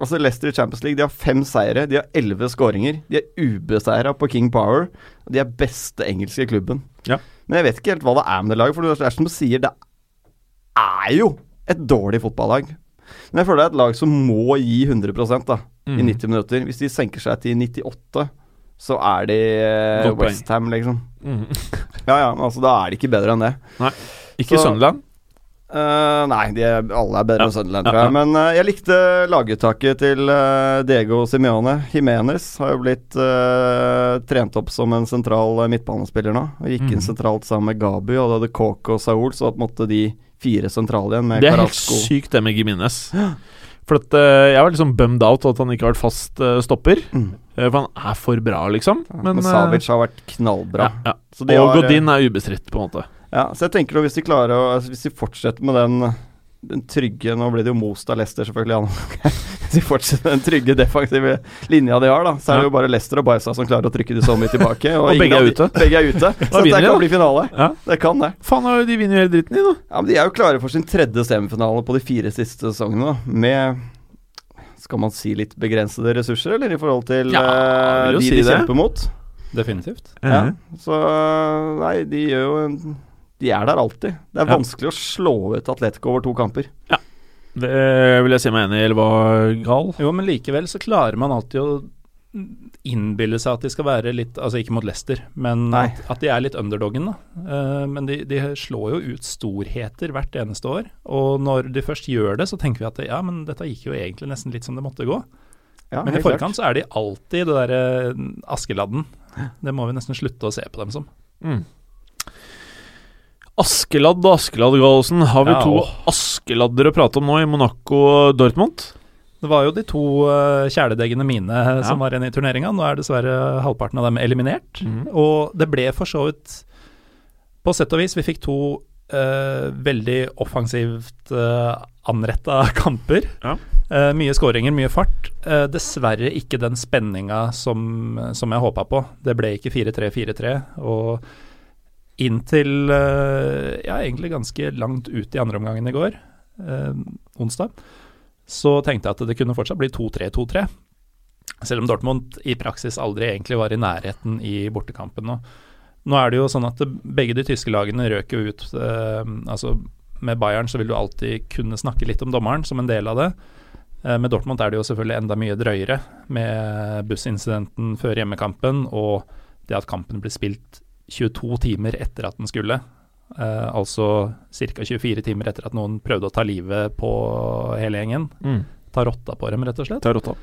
Altså Leicester i Champions League De har fem seire, de har elleve skåringer. De er ubeseira på King Power. Og de er beste engelske klubben. Ja. Men jeg vet ikke helt hva det er med det laget. For det er som du sier, det er jo et dårlig fotballag. Men jeg føler det er et lag som må gi 100% da, i Mm. 90 minutter. Hvis de senker seg til 98, så er de Godt. Westham, liksom. Mm. Ja ja, altså da er de ikke bedre enn det. Nei. Ikke Så- Sunderland. Uh, nei, de er, alle er bedre Ja. enn Sunderland, tror jeg. ja. Men uh, jeg likte laguttaket til uh, Diego Simione. Jimenez har jo blitt eh, trent opp som en sentral eh, midtbanespiller nå. Og gikk inn Mhm. sentralt sammen med Gabu, og da hadde Kåk og Saul, så måtte de fire sentrale igjen med Det er helt sykt, det med Giminez. For at, uh, jeg var liksom bummed out at han ikke har vært fast uh, stopper. Mm. Eh, for han er for bra, liksom. Men, Men, Savic har vært knallbra. ja, ja. Og Godin er ubestridt, på en måte. Ja, så jeg tenker da, hvis de klarer å altså Hvis de fortsetter med den den trygge Nå ble det jo most av Leicester, selvfølgelig. Ja. Hvis vi fortsetter den trygge defensive linja de har, da, så er det jo bare Leicester og Barca som klarer å trykke de så mye tilbake. Og, Og begge er ute. Begge er ute. Så det kan da. bli finale. Ja. Det kan det. Faen, de vinner jo hele dritten, de, nå. Ja, men De er jo klare for sin tredje semifinale på de fire siste sesongene, da. Med skal man si litt begrensede ressurser, eller i forhold til Ja, eh, de si de det. kjemper mot? Definitivt. Ja. Så nei, de gjør jo en De er der alltid. Det er Ja. vanskelig å slå ut Atletico over to kamper. Ja. Det vil jeg si meg enig i, eller var gal. Jo, men likevel så klarer man alltid å innbille seg at de skal være litt Altså ikke mot Leicester, men Nei. at, at de er litt underdoggen, da. Eh, men de, de slår jo ut storheter hvert eneste år. Og når de først gjør det, så tenker vi at ja, men dette gikk jo egentlig nesten litt som det måtte gå. Ja, men i forkant klart. så er de alltid det derre Askeladden. Det må vi nesten slutte å se på dem som. Mm. Askeladd og Askeladd, Gallosen. Har vi Ja, to. Askeladder å prate om nå i Monaco og Dortmund? Det var jo de to uh, kjæledeggene mine som var igjen i turneringa. Nå er dessverre halvparten av dem eliminert. Mm. Og det ble for så vidt På sett og vis, vi fikk to uh, veldig offensivt uh, anretta kamper. Ja. Uh, mye skåringer, mye fart. Uh, dessverre ikke den spenninga som, som jeg håpa på. Det ble ikke 4-3-4-3. Og inntil eh, ja, egentlig ganske langt ut i andre omgangen i går, eh, onsdag, så tenkte jeg at det kunne fortsatt bli 2-3-2-3. Selv om Dortmund i praksis aldri egentlig var i nærheten i bortekampen nå. Nå er det jo sånn at begge de tyske lagene røk jo ut eh, Altså med Bayern så vil du alltid kunne snakke litt om dommeren som en del av det. Eh, med Dortmund er det jo selvfølgelig enda mye drøyere med bussincidenten før hjemmekampen og det at kampen ble spilt 22 timer etter at den skulle. Uh, altså ca. 24 timer etter at noen prøvde å ta livet på hele gjengen. Mm. Ta rotta på dem, rett og slett. Ta rotta.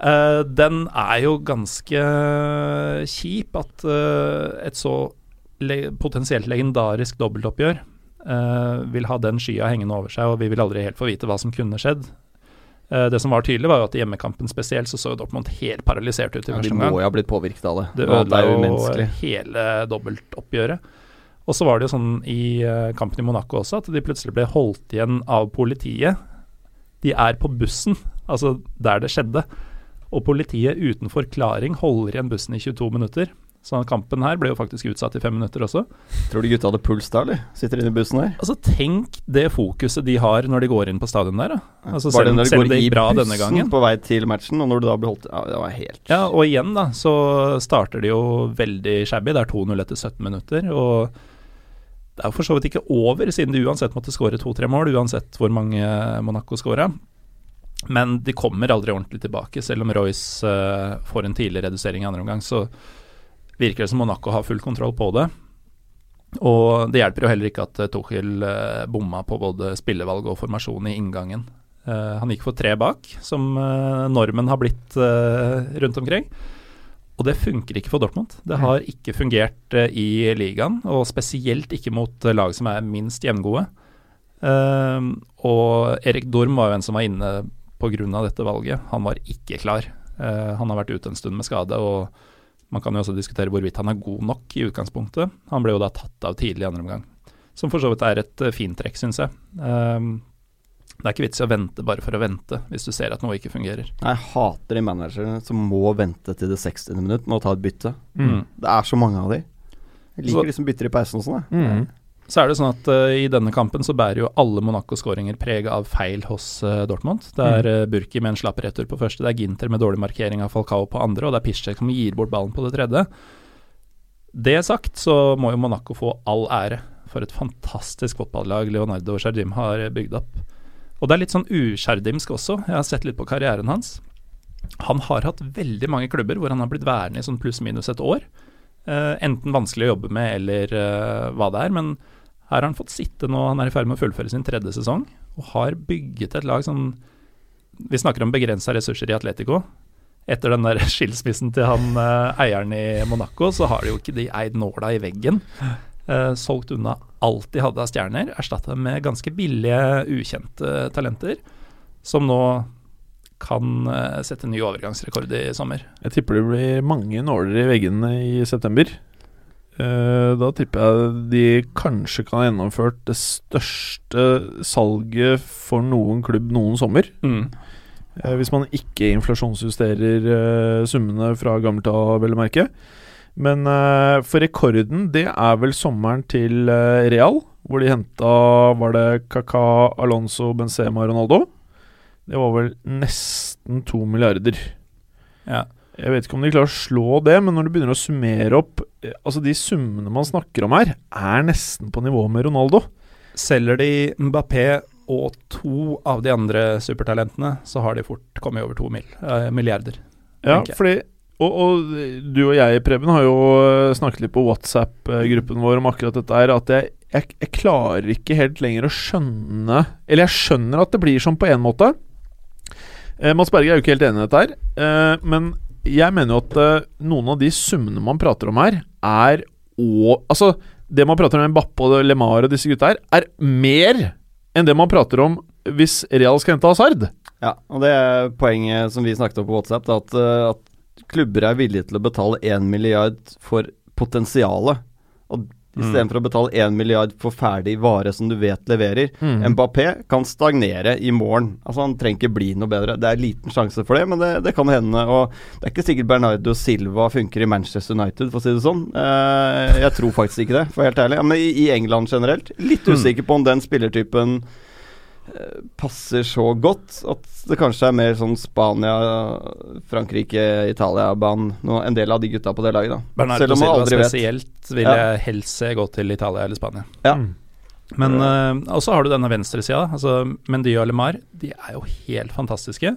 Uh, den er jo ganske kjip at uh, et så le potensielt legendarisk dobbeltoppgjør vil ha den skya hengende over seg, og vi vil aldri helt få vite hva som kunne skjedd. Eh, det som var tydelig, var jo at i hjemmekampen spesielt så så Dortmund helt paralysert ut i Ja, de må jo ha blitt påvirket av det. Det ødela jo umenneskelig. hele dobbeltoppgjøret. Og så var det jo sånn i eh, kampen i Monaco også, at de plutselig ble holdt igjen av politiet. De er på bussen, altså der det skjedde. Og politiet uten forklaring holder igjen bussen i 22 minutter. Så kampen her ble jo faktisk utsatt i fem minutter også. Tror du gutta hadde puls da, eller? Sitter inne i bussen der? Altså Tenk det fokuset de har når de går inn på stadion der. Da. Altså, Var det selv, selv om går det i gikk bra denne gangen. på vei til matchen, og når du da ble holdt Ja, det var helt Ja, og igjen da, så starter de jo veldig shabby. Det er 2-0 etter 17 minutter. Og det er jo for så vidt ikke over, siden de uansett måtte skåre to-tre mål, uansett hvor mange Monaco skåra. Men de kommer aldri ordentlig tilbake. Selv om Royce uh, får en tidlig redusering i andre omgang, så virker det som Monaco har full kontroll på det. Og det hjelper jo heller ikke at eh, Tuchel eh, bomma på både spillevalg og formasjon i inngangen. Eh, han gikk for tre bak, som normen har blitt rundt omkring. Og det funker ikke for Dortmund. Det har ikke fungert i ligaen, og spesielt ikke mot lag som er minst jevngode. Og Erik Dorm var jo en som var inne pga. dette valget. Han var ikke klar. Han har vært ute en stund med skade, og man kan jo også diskutere hvorvidt han er god nok i utgangspunktet. Han ble jo da tatt av tidlig i andre omgang, som for så vidt er et uh, fint trekk, syns jeg. Um, det er ikke vits i å vente bare for å vente, hvis du ser at noe ikke fungerer. Jeg hater de managerne som må vente til det 60. minutt med å ta et bytte. Mm. Det er så mange av de. Jeg liker Så- de som bytter i pausen og sånn, jeg. Mm. Så er det sånn at uh, i denne kampen så bærer jo alle Monaco-skåringer preg av feil hos uh, Dortmund. Det er uh, Burki med en slapp retur på første, det er Ginter med dårlig markering av Falcao på andre, og det er Piszczek som gir bort ballen på det tredje. Det sagt så må jo Monaco få all ære for et fantastisk fotballag Leonardo Sjardim har bygd opp. Og det er litt sånn usjardimsk også. Jeg har sett litt på karrieren hans. Han har hatt veldig mange klubber hvor han har blitt værende i sånn pluss-minus et år. Uh, enten vanskelig å jobbe med eller uh, hva det er, men her har han fått sitte nå, han er i ferd med å fullføre sin tredje sesong, og har bygget et lag som Vi snakker om begrensa ressurser i Atletico. Etter den der skilsmissen til han eh, eieren i Monaco, så har de jo ikke de eid nåla i veggen. Eh, solgt unna alt de hadde av stjerner, erstatta med ganske billige, ukjente talenter, som nå kan eh, sette ny overgangsrekord i sommer. Jeg tipper det blir mange nåler i veggene i september. Eh, da tipper jeg de kanskje kan ha gjennomført det største salget for noen klubb noen sommer. Eh, hvis man ikke inflasjonsjusterer eh, summene fra gammelt av, vel å merke. Men for rekorden, det er vel sommeren til Real, hvor de henta Var det Kaka, Alonso, Benzema, Ronaldo? Det var vel nesten to milliarder. Ja. Jeg vet ikke om de klarer å slå det, men når du begynner å summere opp eh, Altså De summene man snakker om her, er nesten på nivå med Ronaldo. Selger de Mbappé og to av de andre supertalentene, så har de fort kommet over to mil, eh, milliarder. Ja, fordi og, og du og jeg, Preben, har jo eh, snakket litt på WhatsApp-gruppen vår om akkurat dette her, at jeg, jeg, jeg klarer ikke helt lenger å skjønne Eller jeg skjønner at det blir sånn på en måte. Eh, Mads Berge er jo ikke helt enig i dette her, eh, men jeg mener jo at eh, noen av de summene man prater om her, er og, Altså, det man prater om Bappe og Lemar og disse gutta her, er mer enn det man prater om hvis Real skal hente Hazard. Ja, og det er poenget som vi snakket om på WhatsApp, da, at, eh, at klubber er villige til å betale 1 milliard for potensialet. Og istedenfor å betale 1 milliard for ferdig vare som du vet leverer. Mm. Mbappé kan stagnere i morgen. Altså Han trenger ikke bli noe bedre. Det er liten sjanse for det, men det, det kan hende. Og det er ikke sikkert Bernardo Silva funker i Manchester United, for å si det sånn. Eh, jeg tror faktisk ikke det, for helt ærlig. Ja, men i, i England generelt, litt usikker på om den spillertypen passer så godt at det kanskje er mer sånn Spania, Frankrike, Italia-banen En del av de gutta på det laget, da. Bernardo Selv om man aldri aldri vet. spesielt vil Ja. jeg helst se gå til Italia eller Spania. Ja. Mm. Men uh, også har du denne venstresida. Altså, Mendy og Lemar de er jo helt fantastiske.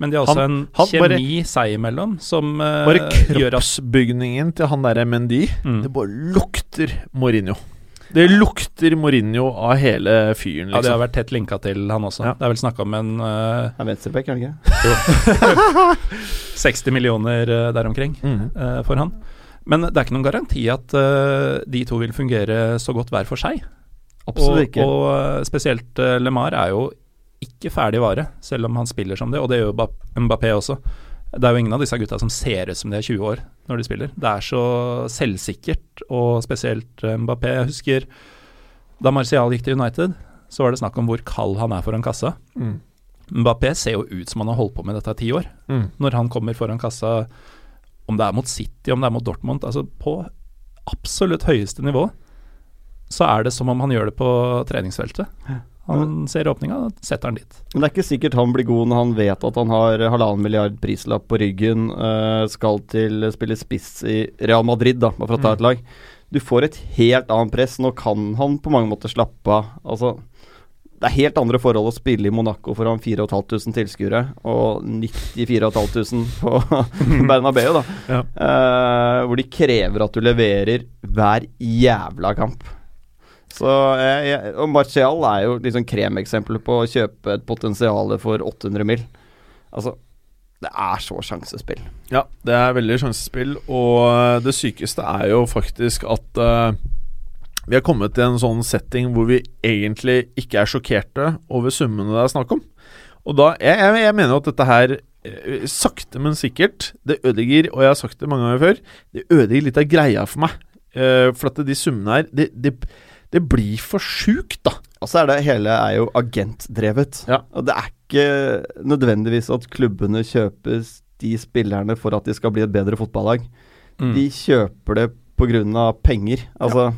Men de har også Han- en han bare- kjemi seg imellom som uh, Bare gjør at kroppsbygningen til han derre Mendy mm. Det bare lukter Mourinho. Det lukter Mourinho av hele fyren, Ja, det har liksom. vært tett linka til han også. Ja. Det er vel snakka om en eh, Er venstreback, er det ikke? 60 millioner uh, der omkring Mm. uh, for han. Men det er ikke noen garanti at uh, de to vil fungere så godt hver for seg. Absolutt og, ikke. Og spesielt uh, LeMar er jo ikke ferdig vare, selv om han spiller som det, og det gjør jo Mbappé også. Det er jo ingen av disse gutta som ser ut som de er 20 år når de spiller. Det er så selvsikkert, og spesielt eh, Mbappé. Jeg husker da Martial gikk til United, så var det snakk om hvor kald han er foran kassa. Mm. Mbappé ser jo ut som han har holdt på med dette i ti år. Mm. Når han kommer foran kassa, om det er mot City, om det er mot Dortmund, altså på absolutt høyeste nivå, så er det som om han gjør det på treningsfeltet. Han ser åpninga, setter han dit. Men det er ikke sikkert han blir god når han vet at han har halvannen milliard prislapp på ryggen, eh, skal til spille spiss i Real Madrid, da, for å ta et lag. Du får et helt annet press. Nå kan han på mange måter slappe av. Altså, det er helt andre forhold å spille i Monaco foran 4500 tilskuere og 94 500 på Bernabeu, da. Ja. Uh, hvor de krever at du leverer hver jævla kamp. Så jeg, jeg, Og Martial er jo liksom kremeksempelet på å kjøpe et potensial for 800 mil. Altså, det er så sjansespill. Ja, det er veldig sjansespill, og eh, det sykeste er jo faktisk at uh, vi har kommet til en sånn setting hvor vi egentlig ikke er sjokkerte over summene det er snakk om. Og da, jeg, jeg, jeg mener jo at dette her eh, Sakte, men sikkert Det ødelegger, og jeg har sagt det mange ganger før Det ødelegger litt av greia for meg. Uh, for at de summene her det, det, det blir for sjukt, da. Og så er det hele er jo agentdrevet. Ja. Og det er ikke nødvendigvis at klubbene kjøper de spillerne for at de skal bli et bedre fotballag. Mm. De kjøper det pga. penger. Altså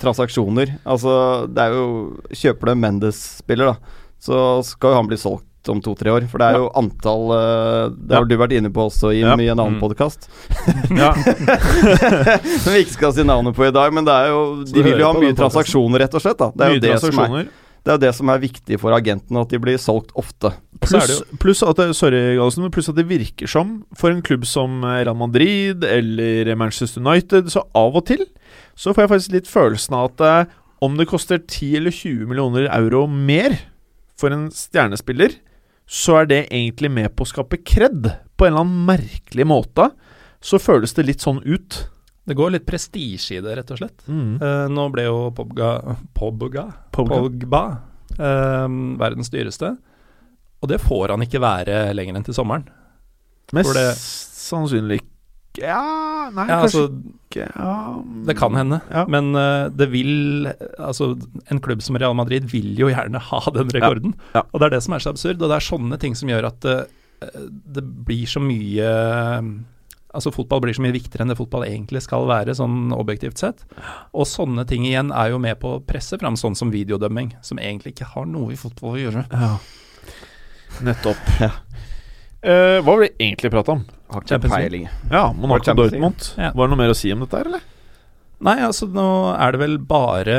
transaksjoner. Altså, det er jo Kjøper du en Mendes-spiller, da, så skal jo han bli solgt om to-tre år. For det er jo antall eh, Det har Ja. du vært inne på også, Jim, Ja. i en Mm. annen podkast. Ja. Som vi ikke skal si navnet på i dag, men det er jo de vil jo ha mye transaksjoner, rett og slett. da Det er Mye jo det som er, det er det som er viktig for agentene, at de blir solgt ofte. Pluss plus at det, Sorry, Gallosen, men pluss at det virker som for en klubb som Real Madrid eller Manchester United, så av og til så får jeg faktisk litt følelsen av at eh, om det koster 10 eller 20 millioner euro mer for en stjernespiller, så er det egentlig med på å skape kred. På en eller annen merkelig måte så føles det litt sånn ut. Det går litt prestisje i det, rett og slett. Mm. Uh, nå ble jo Pogba Pogba, Pogba. Pogba uh, verdens dyreste. Og det får han ikke være lenger enn til sommeren. Mest sannsynlig ikke Ja, nei, Ja, kanskje altså, ikke. Ja, det kan hende, Ja. men uh, det vil Altså, en klubb som Real Madrid vil jo gjerne ha den rekorden. Ja. Og det er det som er så absurd, og det er sånne ting som gjør at uh, det blir så mye Altså Fotball blir så mye viktigere enn det fotball egentlig skal være, sånn objektivt sett. Og sånne ting igjen er jo med på å presse fram sånn som videodømming, som egentlig ikke har noe i fotball å gjøre. Ja. Nettopp. Ja. Eh, hva var det vi egentlig prata om? Har ikke peiling. Ja, Monaco Dortmund. Ja. Var det noe mer å si om dette her, eller? Nei, altså nå er det vel bare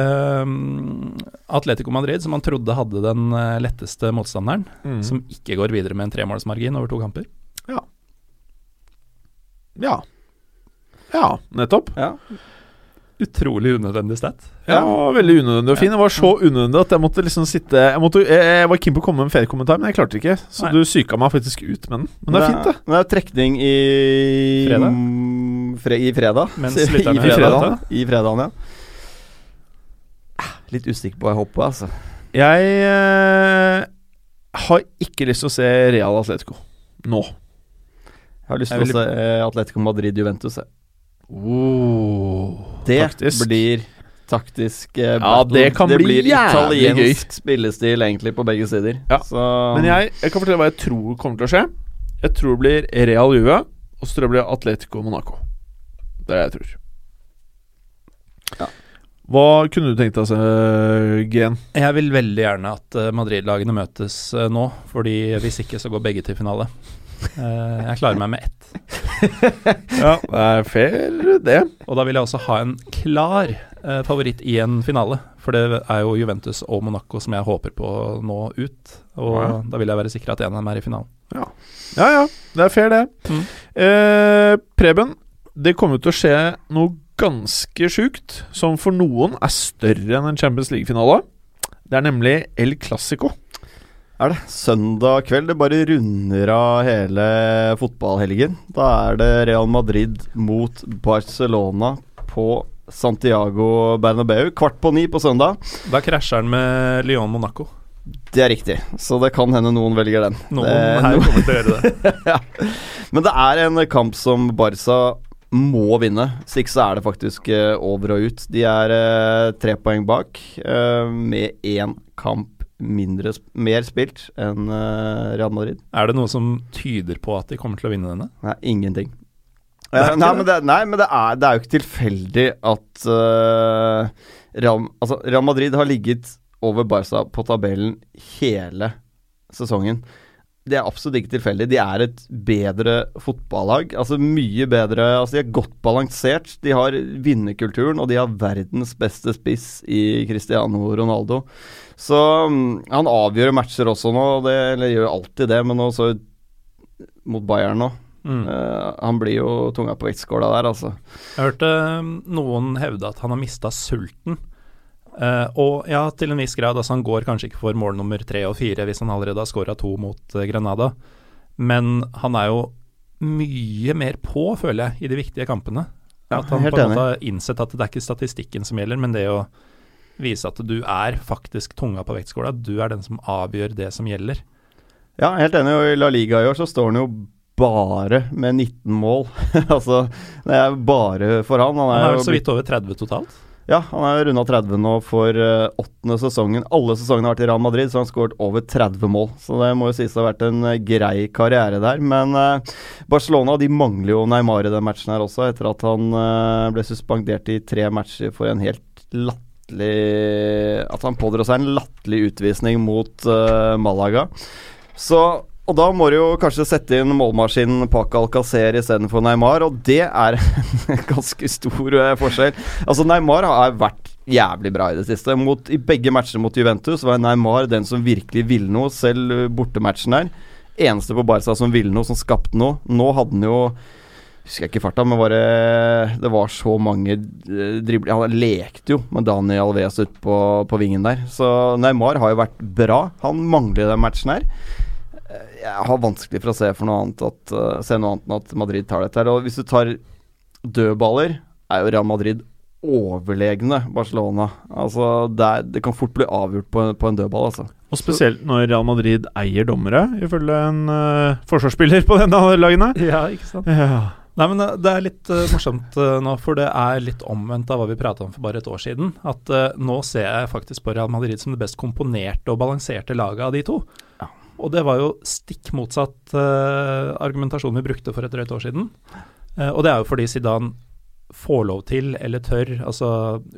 um, Atletico Madrid som man trodde hadde den uh, letteste motstanderen, Mm. som ikke går videre med en tremålsmargin over to kamper. Ja. Ja. Ja, nettopp. Ja. Utrolig unødvendig stat. Ja, Veldig unødvendig og fin. Det var så unødvendig at jeg måtte liksom sitte Jeg, måtte, jeg, var keen på å komme med en feriekommentar, men jeg klarte ikke. Så Nei. du psyka meg faktisk ut med den. Men det er fint, det. Det er trekning i Fredag? Fre, I fredag. Mens I fredag, fredagen. I fredagen, ja. Ah, Litt usikker på hva jeg håper altså. Jeg eh, har ikke lyst til å se Real Atletico nå. Jeg har lyst til å se eh, Atletico Madrid-Juventus. jeg. Det taktisk. blir taktisk eh, Ja, det kan bli blir jævlig italiensk spillestil egentlig på begge sider. Ja. Så Men jeg, jeg kan fortelle hva jeg tror kommer til å skje. Jeg tror det blir Real Juve, og så tror jeg det blir Atletico Monaco. Det er det jeg tror. Ja. Hva kunne du tenkt deg altså, Gen? Jeg vil veldig gjerne at eh, Madrid-lagene møtes eh, nå, fordi hvis ikke så går begge til finale. Eh, jeg klarer meg med ett. Ja, det er fair, det. Og da vil jeg også ha en klar eh, favoritt i en finale. For det er jo Juventus og Monaco som jeg håper på nå ut. Og Ja. da vil jeg være sikker at en av dem er i finalen. Ja ja, det er fair, det. Mm. Eh, Preben, det kommer til å skje noe ganske sjukt, som for noen er større enn en Champions League-finale. Det er nemlig El Clásico. Er det søndag kveld. Det bare runder av hele fotballhelgen. Da er det Real Madrid mot Barcelona på Santiago Bernabeu. Kvart på ni på søndag. Da krasjer han med Lyon-Monaco. Det er riktig, så det kan hende noen velger den. Noen Det- her kommer til å gjøre det. ja. Men det er en kamp som Barca må vinne. Hvis ikke så er det faktisk eh, over og ut. De er eh, tre poeng bak, eh, med én kamp mindre, mer spilt enn eh, Real Madrid. Er det noe som tyder på at de kommer til å vinne denne? Nei, ingenting. Det Eh, ikke nei, men det, nei, men det er, det er jo ikke tilfeldig at uh, Real, altså Real Madrid har ligget over Barca på tabellen hele sesongen. Det er absolutt ikke tilfeldig. De er et bedre fotballag. Altså mye bedre Altså De er godt balansert. De har vinnerkulturen, og de har verdens beste spiss i Cristiano Ronaldo. Så mm, han avgjør matcher også nå, det, eller gjør alltid det, men også mot Bayern nå. Mm. Uh, han blir jo tunga på vektskåla der, altså. Jeg hørte um, noen hevde at han har mista sulten. Uh, og ja, til en viss grad. Altså han går kanskje ikke for mål nummer tre og fire hvis han allerede har skåra to mot uh, Granada. Men han er jo mye mer på, føler jeg, i de viktige kampene. Ja, at han på en måte har innsett at det er ikke statistikken som gjelder, men det å vise at du er faktisk tunga på vektskåla. Du er den som avgjør det som gjelder. Ja, helt enig. Og i La Liga i år så står han jo bare med 19 mål. altså, det er bare for han. Han Han er, er jo vel så vidt over 30 totalt. Ja, han er runda 30 nå for åttende uh, sesongen. Alle sesongene har vært i Real Madrid, så han har skåret over 30 mål. Så det må jo sies å ha vært en uh, grei karriere der. Men uh, Barcelona de mangler jo Neymar i den matchen her også, etter at han eh, ble suspendert i tre matcher for en helt latterlig At han pådro seg en latterlig utvisning mot uh, Malaga. Så og da må du jo kanskje sette inn målmaskinen Paca Alcacer istedenfor Neymar, og det er en ganske stor eh, forskjell. Altså Neymar har vært jævlig bra i det siste. Mot, I begge matchene mot Juventus var Neymar den som virkelig ville noe, selv bortematchen der. Eneste på Barca som ville noe, som skapte noe. Nå hadde han jo Husker jeg ikke farta, men bare Det var så mange eh, dribler Han lekte jo med Dani Alves ute på, på vingen der. Så Neymar har jo vært bra. Han mangler den matchen her. Eh, Jeg har vanskelig for å se for noe annet at, eh, se noe annet enn at Madrid tar dette. her Og hvis du tar dødballer, er jo Real Madrid overlegne Barcelona. Altså, det, er, det kan fort bli avgjort på, på en dødball, altså. Og spesielt når Real Madrid eier dommere, ifølge en uh, forsvarsspiller på denne lagene. Ja, ikke sant. Ja. Nei, men eh, Det er litt uh, morsomt uh, nå, for det er litt omvendt av hva vi prata om for bare et år siden. At uh, nå ser jeg faktisk på Real Madrid som det best komponerte og balanserte laget av de to. Ja. Og det var jo stikk motsatt argumentasjon vi brukte for et drøyt år siden. Og det er jo fordi Zidane får lov til, eller tør altså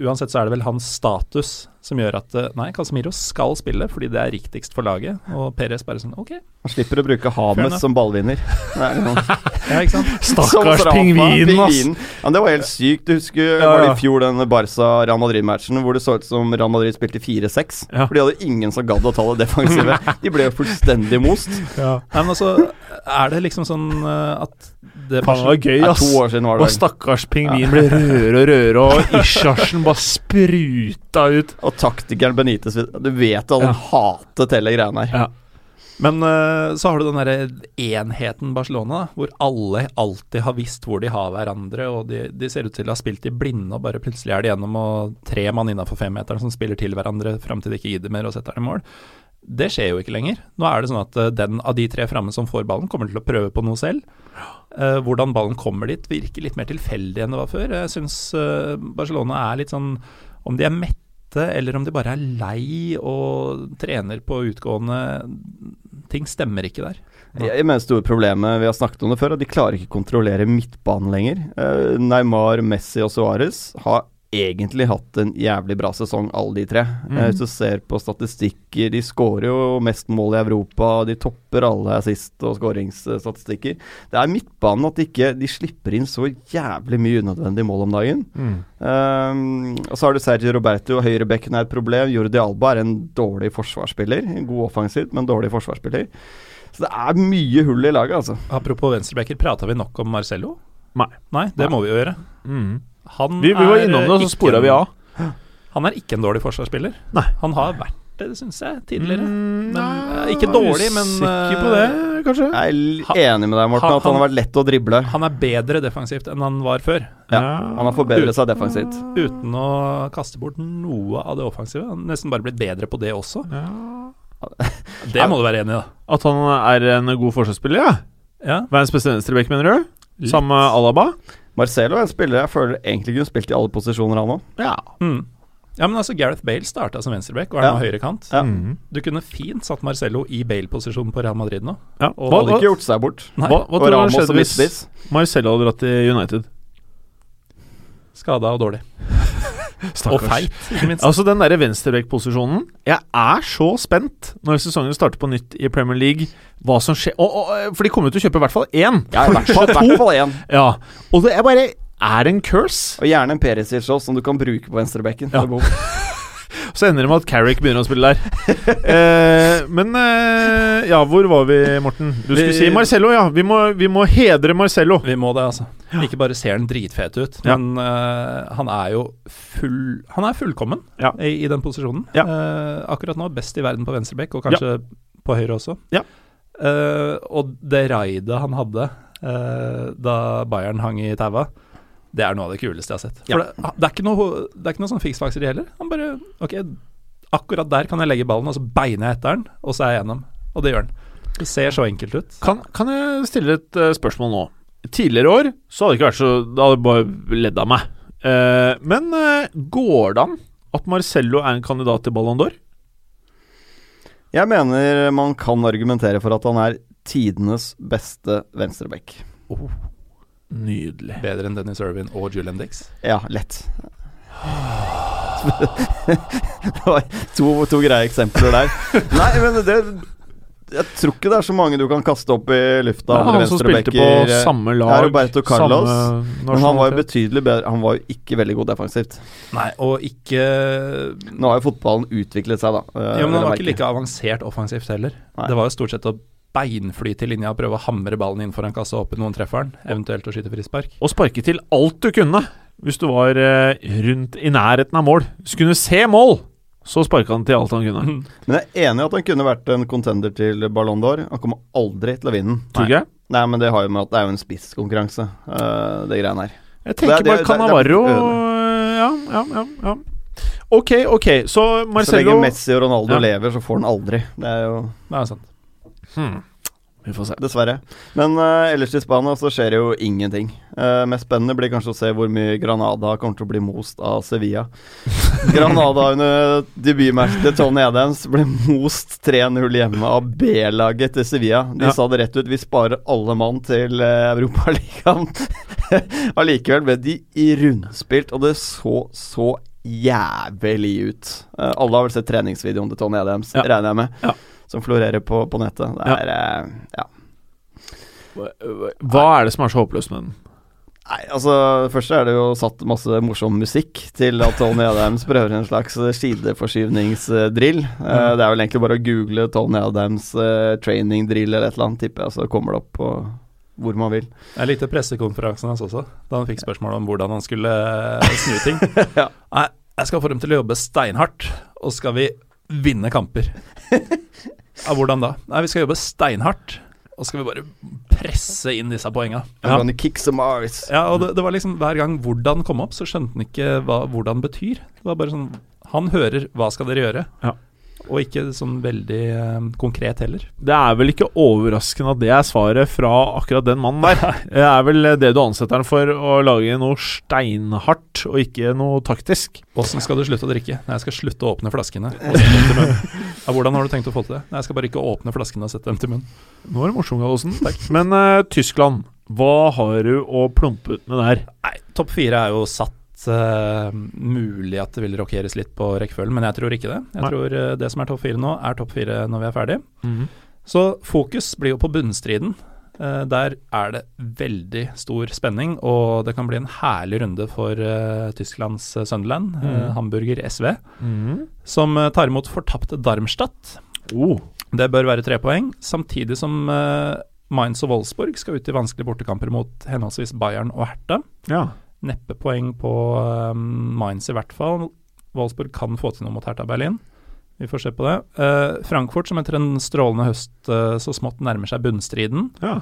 Uansett så er det vel hans status som gjør at eh, nei, Casemiro skal spille fordi det er riktigst for laget. Og Perez bare sånn OK. Han slipper å bruke Hames som ballvinner. Det er Ja, ikke sant? Stakkars pingvinen, ass. Ja, det var helt sykt. Du husker Ja, var det i fjor den Barca-Real Madrid-matchen hvor det så ut som Real Madrid spilte 4-6? Ja. For de hadde ingen som gadd å ta det defensive. De ble jo fullstendig most. Nei, men altså, er det liksom sånn eh, at det Faen, var gøy, ass. to år siden var det og stakkars pingvin ble rødere og rødere, og Isharsen bare spruta ut. Og taktikeren Benitez Du vet at han Ja. hatet hele greiene her. Ja. Men uh, så har du den derre enheten Barcelona, hvor alle alltid har visst hvor de har hverandre, og de, de ser ut til å ha spilt i blinde, og bare plutselig er det gjennom og tre mann innafor femmeteren som spiller til hverandre fram til de ikke gidder mer og setter dem i mål. Det skjer jo ikke lenger. Nå er det sånn at eh, den av de tre framme som får ballen, kommer til å prøve på noe selv. Eh, hvordan ballen kommer dit, virker litt mer tilfeldig enn det var før. Jeg syns Barcelona er litt sånn Om de er mette, eller om de bare er lei og trener på utgående Ting stemmer ikke der. Jeg, jeg mener store problemet, vi har snakket om det før, at de klarer ikke å kontrollere midtbanen lenger. Eh, Neymar, Messi og Suárez har egentlig hatt en jævlig bra sesong, alle de tre. Mhm. hvis du ser på statistikker, de skårer jo mest mål i Europa, de topper alle assist- og skåringsstatistikker. Det er midtbanen at de ikke de slipper inn så jævlig mye unødvendige mål om dagen. Um, og så har du Sergio Roberto, høyrebekken er et problem. Jordi Alba er en dårlig forsvarsspiller. En god offensivt, men dårlig forsvarsspiller. Så det er mye hull i laget, altså. Apropos venstrebacker, prata vi nok om Marcello? Nei. Nei, det må vi jo gjøre. Mm. Han Vi, vi var innom det, og så ikke spora vi av. Han er ikke en dårlig forsvarsspiller. Nei. Han har vært det, syns jeg, tidligere. Mm, Men, nei, eh, ikke dårlig, men, Usikker på det, kanskje? Jeg er enig med deg, Morten, han- at han har vært lett å drible. Han er bedre defensivt enn han var før. Ja, Han har forbedret seg defensivt. Uten å kaste bort noe av det offensive. Han har nesten bare blitt bedre på det også. Ja. Det må du være enig i, da. At han er en god forsvarsspiller, ja. Ja. Verdens beste venstreback, mener du? Litt. Sammen med Alaba? Marcelo er en spiller jeg føler egentlig kunne spilt i alle posisjoner, han òg. Ja. Mm. Ja, men altså Gareth Bale starta som venstreback og er Ja. nå høyrekant. Ja. Mm. Du kunne fint satt Marcello i Bale-posisjonen på Real Madrid nå. ja. Og Hva, Hadde ikke gjort seg bort. Nei, hva, hva Og Ramos som midtspiss. Marcello hadde dratt til United? skada og dårlig. Og Stakkars. feit, ikke minst. Altså Den der venstreback-posisjonen Jeg er så spent når sesongen starter på nytt i Premier League. Hva som skjer og, og, For de kommer jo til å kjøpe i hvert fall én. Ja, i hvert fall, i hvert fall én. Ja, og det er bare Er en curse? Og gjerne en Perisic også, som du kan bruke på venstrebekken. Ja. Så ender det med at Carrick begynner å spille der. eh, men eh, ja, hvor var vi, Morten? Du skulle Vi- si Marcello, ja. Vi må, vi må hedre Marcello. Vi må det, altså. Ikke bare ser han dritfet ut, Ja. men eh, han er jo full Han er fullkommen Ja. i, i den posisjonen. Ja. Eh, akkurat nå best i verden på venstreback, og kanskje på høyre også. Ja. Eh, og det raidet han hadde eh, da Bayern hang i taua, det er noe av det kuleste jeg har sett. For det, det, er ikke noe, det er ikke noe sånn fiksfakser heller. Han bare Ok, akkurat der kan jeg legge ballen, og så beiner jeg etter den, og så er jeg gjennom. Og det gjør han. Det ser så enkelt ut. Kan, kan jeg stille et uh, spørsmål nå? Tidligere år så hadde det ikke vært så Da hadde jeg bare ledd av meg. Uh, men uh, går det an at Marcello er en kandidat til Ballon d'Or? Jeg mener man kan argumentere for at han er tidenes beste venstreback. Nydelig. Bedre enn Dennis Irvin og Julian Dix. Ja, lett. det var to, to greie eksempler der. Nei, men det Jeg tror ikke det er så mange du kan kaste opp i lufta. Ja, han som spilte på samme lag. Ja, Roberto Carlos. samme Men han var jo betydelig bedre Han var jo ikke veldig god defensivt. Nei, og ikke Nå har jo fotballen utviklet seg, da. eh, Ja, men han var ikke like avansert offensivt heller. Nei. Det var jo stort sett å beinfly til linja og prøve å hamre ballen inn foran kassa opp i noen trefferen, eventuelt å skyte frispark. Og sparke til alt du kunne, hvis du var eh, rundt i nærheten av mål. Hvis du kunne se mål, så sparka han til alt han kunne. Men jeg er enig i at han kunne vært en contender til Ballon d'Or. Han kommer aldri til å vinne den. Tror ikke? Nei, men det har jo med at det er jo en spisskonkurranse, uh, det greiene her. Jeg tenker Det er- det bare det Ja, ja, ja. ja. Ok, ok, så Så lenge Messi og Ronaldo Ja. lever, så får han aldri. Det er jo Det er sant. Hmm. Vi får se. Dessverre. Men uh, ellers i Spania så skjer det jo ingenting. Uh, mest spennende blir kanskje å se hvor mye Granada kommer til å bli most av Sevilla. Granada under debutmatchen til Tony Adams ble most 3-0 hjemme av B-laget til Sevilla. De Ja. sa det rett ut, vi sparer alle mann til uh, Europaligaen. Allikevel ble de i rundspilt, og det så så jævlig ut. Uh, alle har vel sett treningsvideoen til Tony Adams, Ja. regner jeg med. Ja. Som florerer på, på nettet. Det Ja. er eh, ja. Hva er det som er så håpløst med den? Nei, altså det første er det jo satt masse morsom musikk til at Tony Adams prøver en slags sideforskyvningsdrill. Mm. Uh, det er vel egentlig bare å google Tony Adams uh, training drill eller et eller annet, tipper jeg, så kommer det opp på hvor man vil. Jeg likte pressekonferansen hans også, da han fikk spørsmål om hvordan han skulle eh, snu ting. Ja. Nei, jeg skal få dem til å jobbe steinhardt, og skal vi vinne kamper. Ja, hvordan da? Nei, vi skal jobbe steinhardt, og så skal vi bare presse inn disse poenga. Some arse. Ja, og det, det var liksom hver gang hvordan kom opp, så skjønte han ikke hva hvordan betyr. Det var bare sånn Han hører 'hva skal dere gjøre', Ja. Og ikke sånn veldig eh, konkret heller. Det er vel ikke overraskende at det er svaret fra akkurat den mannen der. Det er vel det du ansetter han for, å lage noe steinhardt og ikke noe taktisk. Åssen skal du slutte å drikke? Nei, jeg skal slutte å åpne flaskene. Ja, hvordan har du tenkt å få til det? Nei, jeg skal bare ikke åpne flaskene og sette dem til munnen. Nå er det morsomt, Gallosen. Men eh, Tyskland, hva har du å plumpe ut med der? Nei, topp fire er jo satt. Eh, mulig at det vil rokeres litt på rekkefølgen, men jeg tror ikke det. Jeg Nei. tror uh, det som er topp fire nå, er topp fire når vi er ferdig. Så fokus blir jo på bunnstriden. Uh, der er det veldig stor spenning, og det kan bli en herlig runde for Tysklands Sunderland, eh, Mhm. Hamburger SV, som eh, tar imot fortapte Darmstadt. Oh. Det bør være tre poeng, samtidig som Mainz og Wolfsburg skal ut i vanskelige bortekamper mot henholdsvis Bayern og Hertha. Ja. Neppe poeng på um, Mainz i hvert fall. Wolfsburg kan få til noe mot Hertha Berlin. Vi får se på det. Uh, Frankfurt, som etter en strålende høst uh, så smått nærmer seg bunnstriden. ja.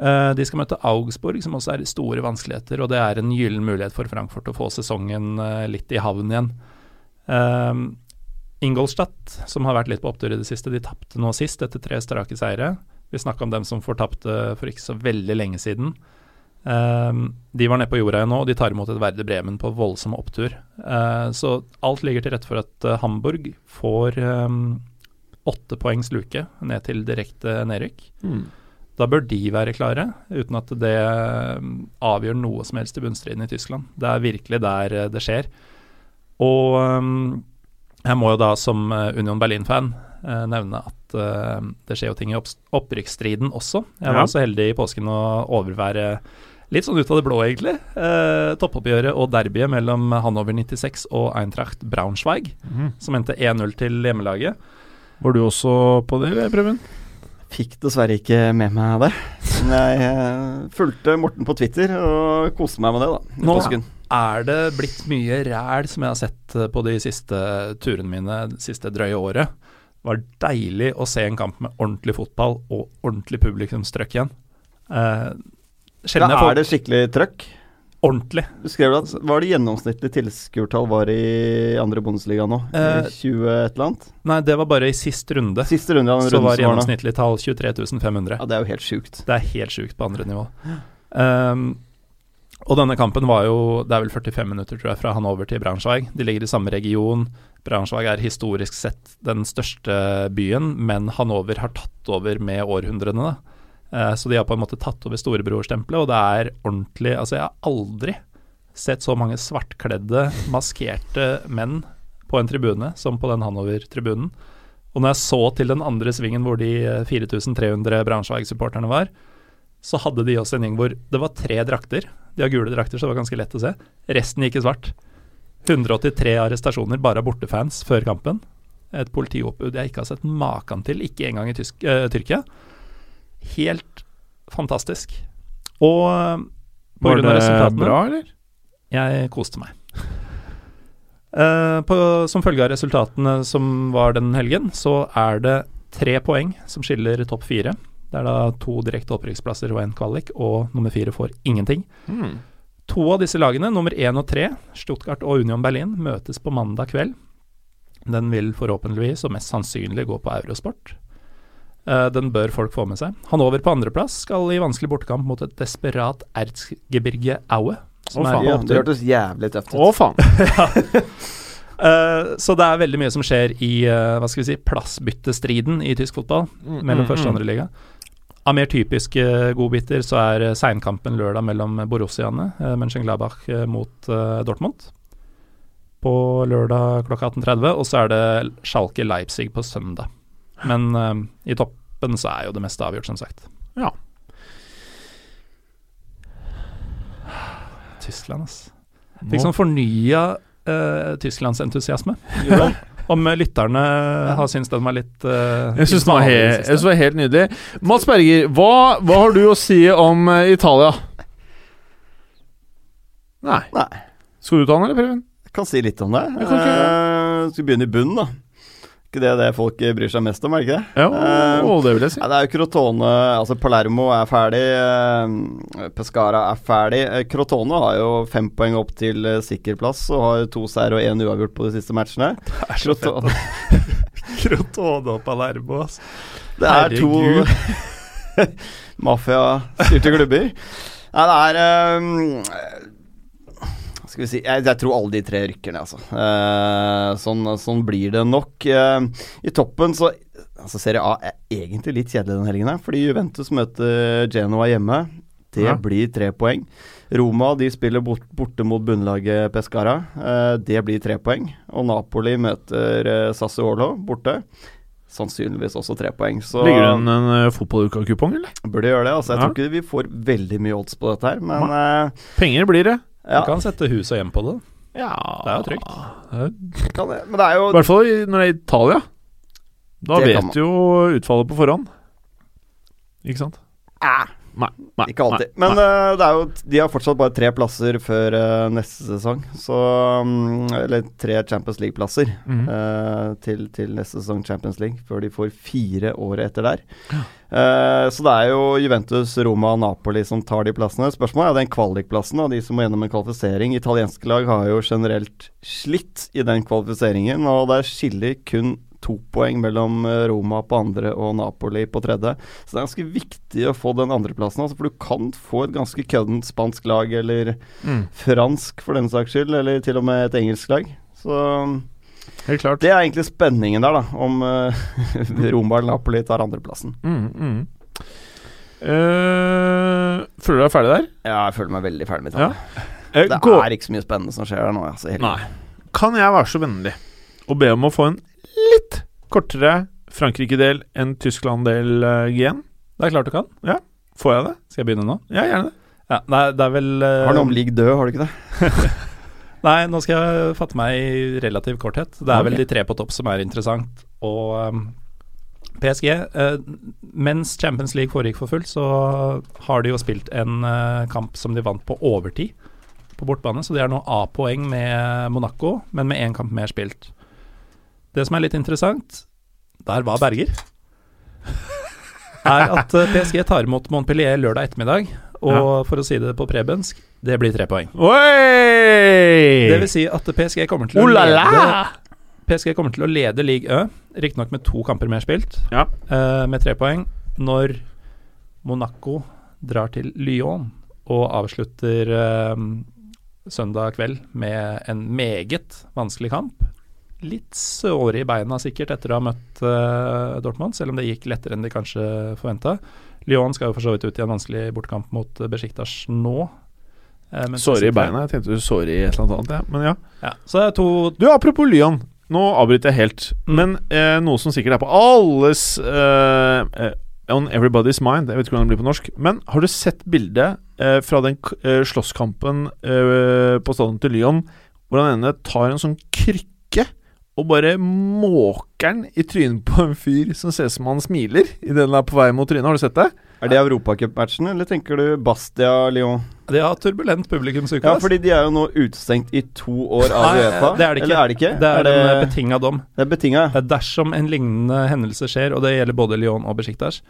Uh, de skal møte Augsburg, som også er i store vanskeligheter, og det er en gyllen mulighet for Frankfurt å få sesongen litt i havn igjen. Ingolstadt, som har vært litt på opptur i det siste, de tapte nå sist etter tre strake seire. Vi snakka om dem som fortapte for ikke så veldig lenge siden. Eh, de var nede på jorda nå, og de tar imot et Verde Bremen på voldsom opptur. Eh, så alt ligger til rette for at eh, Hamburg får eh, åtte poengs luke ned til direkte nedrykk. Mm. Da bør de være klare, uten at det avgjør noe som helst i bunnstriden i Tyskland. Det er virkelig der eh, det skjer. Og jeg må jo da som eh, Union Berlin-fan nevne at det skjer jo ting i opps- opprykksstriden også. Jeg var Ja. så heldig i påsken å overvære litt sånn ut av det blå, egentlig. Eh, toppoppgjøret og derbyet mellom Hannover 96 og Eintracht Braunschweig, mm. som endte 1-0 til hjemmelaget. Var du også på det, Preben? Fikk dessverre ikke med meg det. Men jeg eh, fulgte Morten på Twitter og koste meg med det, da. Nå- påsken. er det blitt mye ræl som jeg har sett eh, på de siste turene mine det siste drøye året. Det var deilig å se en kamp med ordentlig fotball og ordentlig publikumstrøkk igjen. Eh, sjelden får er det skikkelig trøkk? ordentlig. Du skrev at Hva er det gjennomsnittlige tilskuertall var i andre Bundesliga nå? Eh, 20 et eller annet? Nei, det var bare i sist runde. Siste runde ja, Så var gjennomsnittlig tall 23 500. Ja, det er jo helt sjukt. Det er helt sjukt på andre nivå. Um, og denne kampen var jo Det er vel 45 minutter, tror jeg, fra Hanover til Braunschweig. De ligger i samme region. Braunschweig er historisk sett den største byen, men Hanover har tatt over med århundrene. da. Eh, så de har på en måte tatt over storebror-stempelet, og det er ordentlig Altså, jeg har aldri sett så mange svartkledde, maskerte menn på en tribune som på den Hanover-tribunen. Og når jeg så til den andre svingen hvor de eh, 4300 Braunschweig-supporterne var, så hadde de også en gjeng hvor det var tre drakter. De har gule drakter, så det var ganske lett å se. Resten gikk i svart. 183 arrestasjoner bare av bortefans før kampen. Et politioppbud jeg ikke har sett maken til, ikke engang i Tysk, eh, Tyrkia. Helt fantastisk. Og på Var grunn av det bra, eller? jeg koste meg. Uh, på, som følge av resultatene som var den helgen, så er det tre poeng som skiller topp fire. Det er da to direkte opprykksplasser og én kvalik, og nummer fire får ingenting. Mm. To av disse lagene, nummer én og tre, Stuttgart og Union Berlin, møtes på mandag kveld. Den vil forhåpentligvis og mest sannsynlig gå på Eurosport. Eh, den bør folk få med seg. Hannover på andreplass skal i vanskelig bortekamp mot et desperat Erzgebirge Aue. Som Å, er faen. Ja, det hørtes jævlig tøft ut. Å, faen. Uh, så det er veldig mye som skjer i uh, hva skal vi si, plassbyttestriden i tysk fotball mellom første og andre liga. Av mer typiske godbiter så er uh, seinkampen lørdag mellom Borussiaene, uh, Mönchengladbach mot Dortmund. På lørdag klokka 18.30, og så er det Schalke Leipzig på søndag. Men uh, i toppen så er jo det meste avgjort, som sagt. Ja. Tyskland, ass. Fikk sånn fornya uh, tysklandsentusiasme. Om, om lytterne har syntes den var litt uh, Jeg syns den var, he det var helt nydelig. Mats Berger, hva, hva har du å si om uh, Italia? Nei. Nei. Skal du ta den, eller, Preben? Jeg kan si litt om det. Jeg kan ikke Eh, skal vi begynne i bunnen, da? Ikke det det folk bryr seg mest om, er det ikke det? Ja, uh, det vil jeg si. Ja, det er jo Crotone Altså, Palermo er ferdig. Uh, Pescara er ferdig. Eh, Crotone har jo fem poeng opp til eh, sikker plass og har to seier og én uavgjort på de siste matchene. Det er så fett. Crotone, Crotone og Palermo, altså. det er to mafiastyrte klubber. Nei, det er eh, Skal vi si Jeg, jeg tror alle de tre rykker ned, altså. Eh, sånn, sånn blir det nok. Eh, I toppen så Altså Serie A er egentlig litt kjedelig denne helgen, her, fordi Juventus møter Genoa hjemme. Det Ja. blir tre poeng. Roma de spiller bort, borte mot bunnlaget Pescara. Eh, det blir tre poeng. Og Napoli møter eh, Sassuolo borte. Sannsynligvis også tre poeng. Så Ligger det en, en uh, fotballuka-kupong, eller? burde gjøre det. Altså, jeg Ja. tror ikke vi får veldig mye odds på dette her, men eh, Penger blir det. Ja, Du kan sette hus og hjem på det. Ja Det er jo trygt. kan det. Men det er jo I hvert fall i- når det er Italia. Da Det kan vet du jo utfallet på forhånd. Ikke sant? Ah, Nei. nei Ikke alltid. nei, Men eh, det er jo, de har fortsatt bare tre plasser før uh, neste sesong. Så um, Eller tre Champions League-plasser mm -hmm. uh, til, til neste sesong Champions League, før de får fire året etter der. Så det er jo Juventus, Roma og Napoli som tar de plassene. Spørsmålet er den kvalikplassen, og de som må gjennom en kvalifisering. Italienske lag har jo generelt slitt i den kvalifiseringen, og det skiller kun to poeng mellom eh, Roma på andre og Napoli på tredje. Så det er ganske viktig å få den andreplassen, altså, for du kan få et ganske køddent spansk lag, eller Mm. fransk for den saks skyld, eller til og med et engelsk lag. Så Helt klart. det er egentlig spenningen der, da, om uh, Roma eller Napoli tar andreplassen. Mm, mm. Uh, føler du deg ferdig der? Ja, jeg føler meg veldig ferdig med Ja. Eh, Det er ikke så mye spennende som skjer der nå. Altså, Nei. Kan jeg være så vennlig å be om å få en litt kortere Frankrike-del enn Tyskland-del, uh, GN? Det er klart du kan. Ja, Får jeg det? Skal jeg begynne nå? Ja, gjerne det. Ja, nei, det er vel uh, Har noe om ligg død, har du ikke det? Nei, nå skal jeg fatte meg i relativ korthet. Det er okay. vel de tre på topp som er interessant. Og um, PSG uh, Mens Champions League foregikk for fullt, så har de jo spilt en uh, kamp som de vant på overtid på bortbane. Så de er nå A-poeng med Monaco, men med én kamp mer spilt. Det som er litt interessant, der var Berger, er at eh, PSG tar imot Montpellier lørdag ettermiddag. Og for å si det på prebensk, det blir tre poeng. Oi! Det vil si at PSG kommer til å Oh la lede! PSG kommer til å lede league Ø, riktignok med to kamper mer spilt, Ja. uh, med tre poeng, når Monaco drar til Lyon og avslutter uh, søndag kveld med en meget vanskelig kamp. Litt såre i beina sikkert etter å ha møtt uh, Dortmund, selv om det gikk lettere enn de kanskje forventa. Lyon skal jo for så vidt ut i en vanskelig bortekamp mot Besjiktas Besiktas nå. Uh, Såre i beina. Jeg tenkte du såre i et eller annet ja. men ja. Ja, så to Du, apropos Lyon. Nå avbryter jeg helt, Mm. men uh, noe som sikkert er på alles eh, eh, On everybody's mind. Jeg vet ikke hvordan det blir på norsk. Men har du sett bildet eh, fra den eh, slåsskampen eh, på stadion til Lyon, hvor han ene tar en sånn krykke og bare måker den i trynet på en fyr som ser ut som han smiler idet den er på vei mot trynet? Har du sett det? Er det Europacupmatchen, eller tenker du Bastia-Lyon? De har turbulent publikumsuke. Ja, fordi de er jo nå utestengt i to år av Uefa. det er det ikke. Eller er det ikke? Det er, er det, betinga dom. det er betinga. Eh, Dersom en lignende hendelse skjer, og det gjelder både Lyon og Besiktas,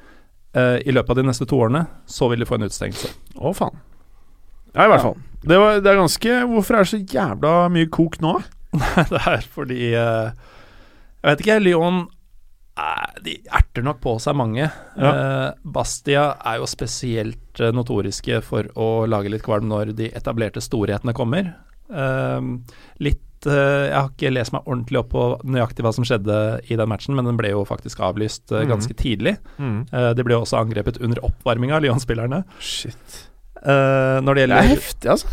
uh, i løpet av de neste to årene, så vil de få en utestengelse. Å, faen. Ja, i hvert fall. Det, var, det er ganske Hvorfor er det så jævla mye kok nå? det er fordi eh, Jeg vet ikke, Lyon eh, De erter nok på seg mange. Ja. Eh, Bastia er jo spesielt notoriske for å lage litt kvalm når de etablerte storhetene kommer. Litt Jeg har ikke lest meg ordentlig opp på nøyaktig hva som skjedde i den matchen, men den ble jo faktisk avlyst Mhm. ganske tidlig. Mm. De ble også angrepet under oppvarminga, Lyon-spillerne. Shit. Når det Det er heftig, altså.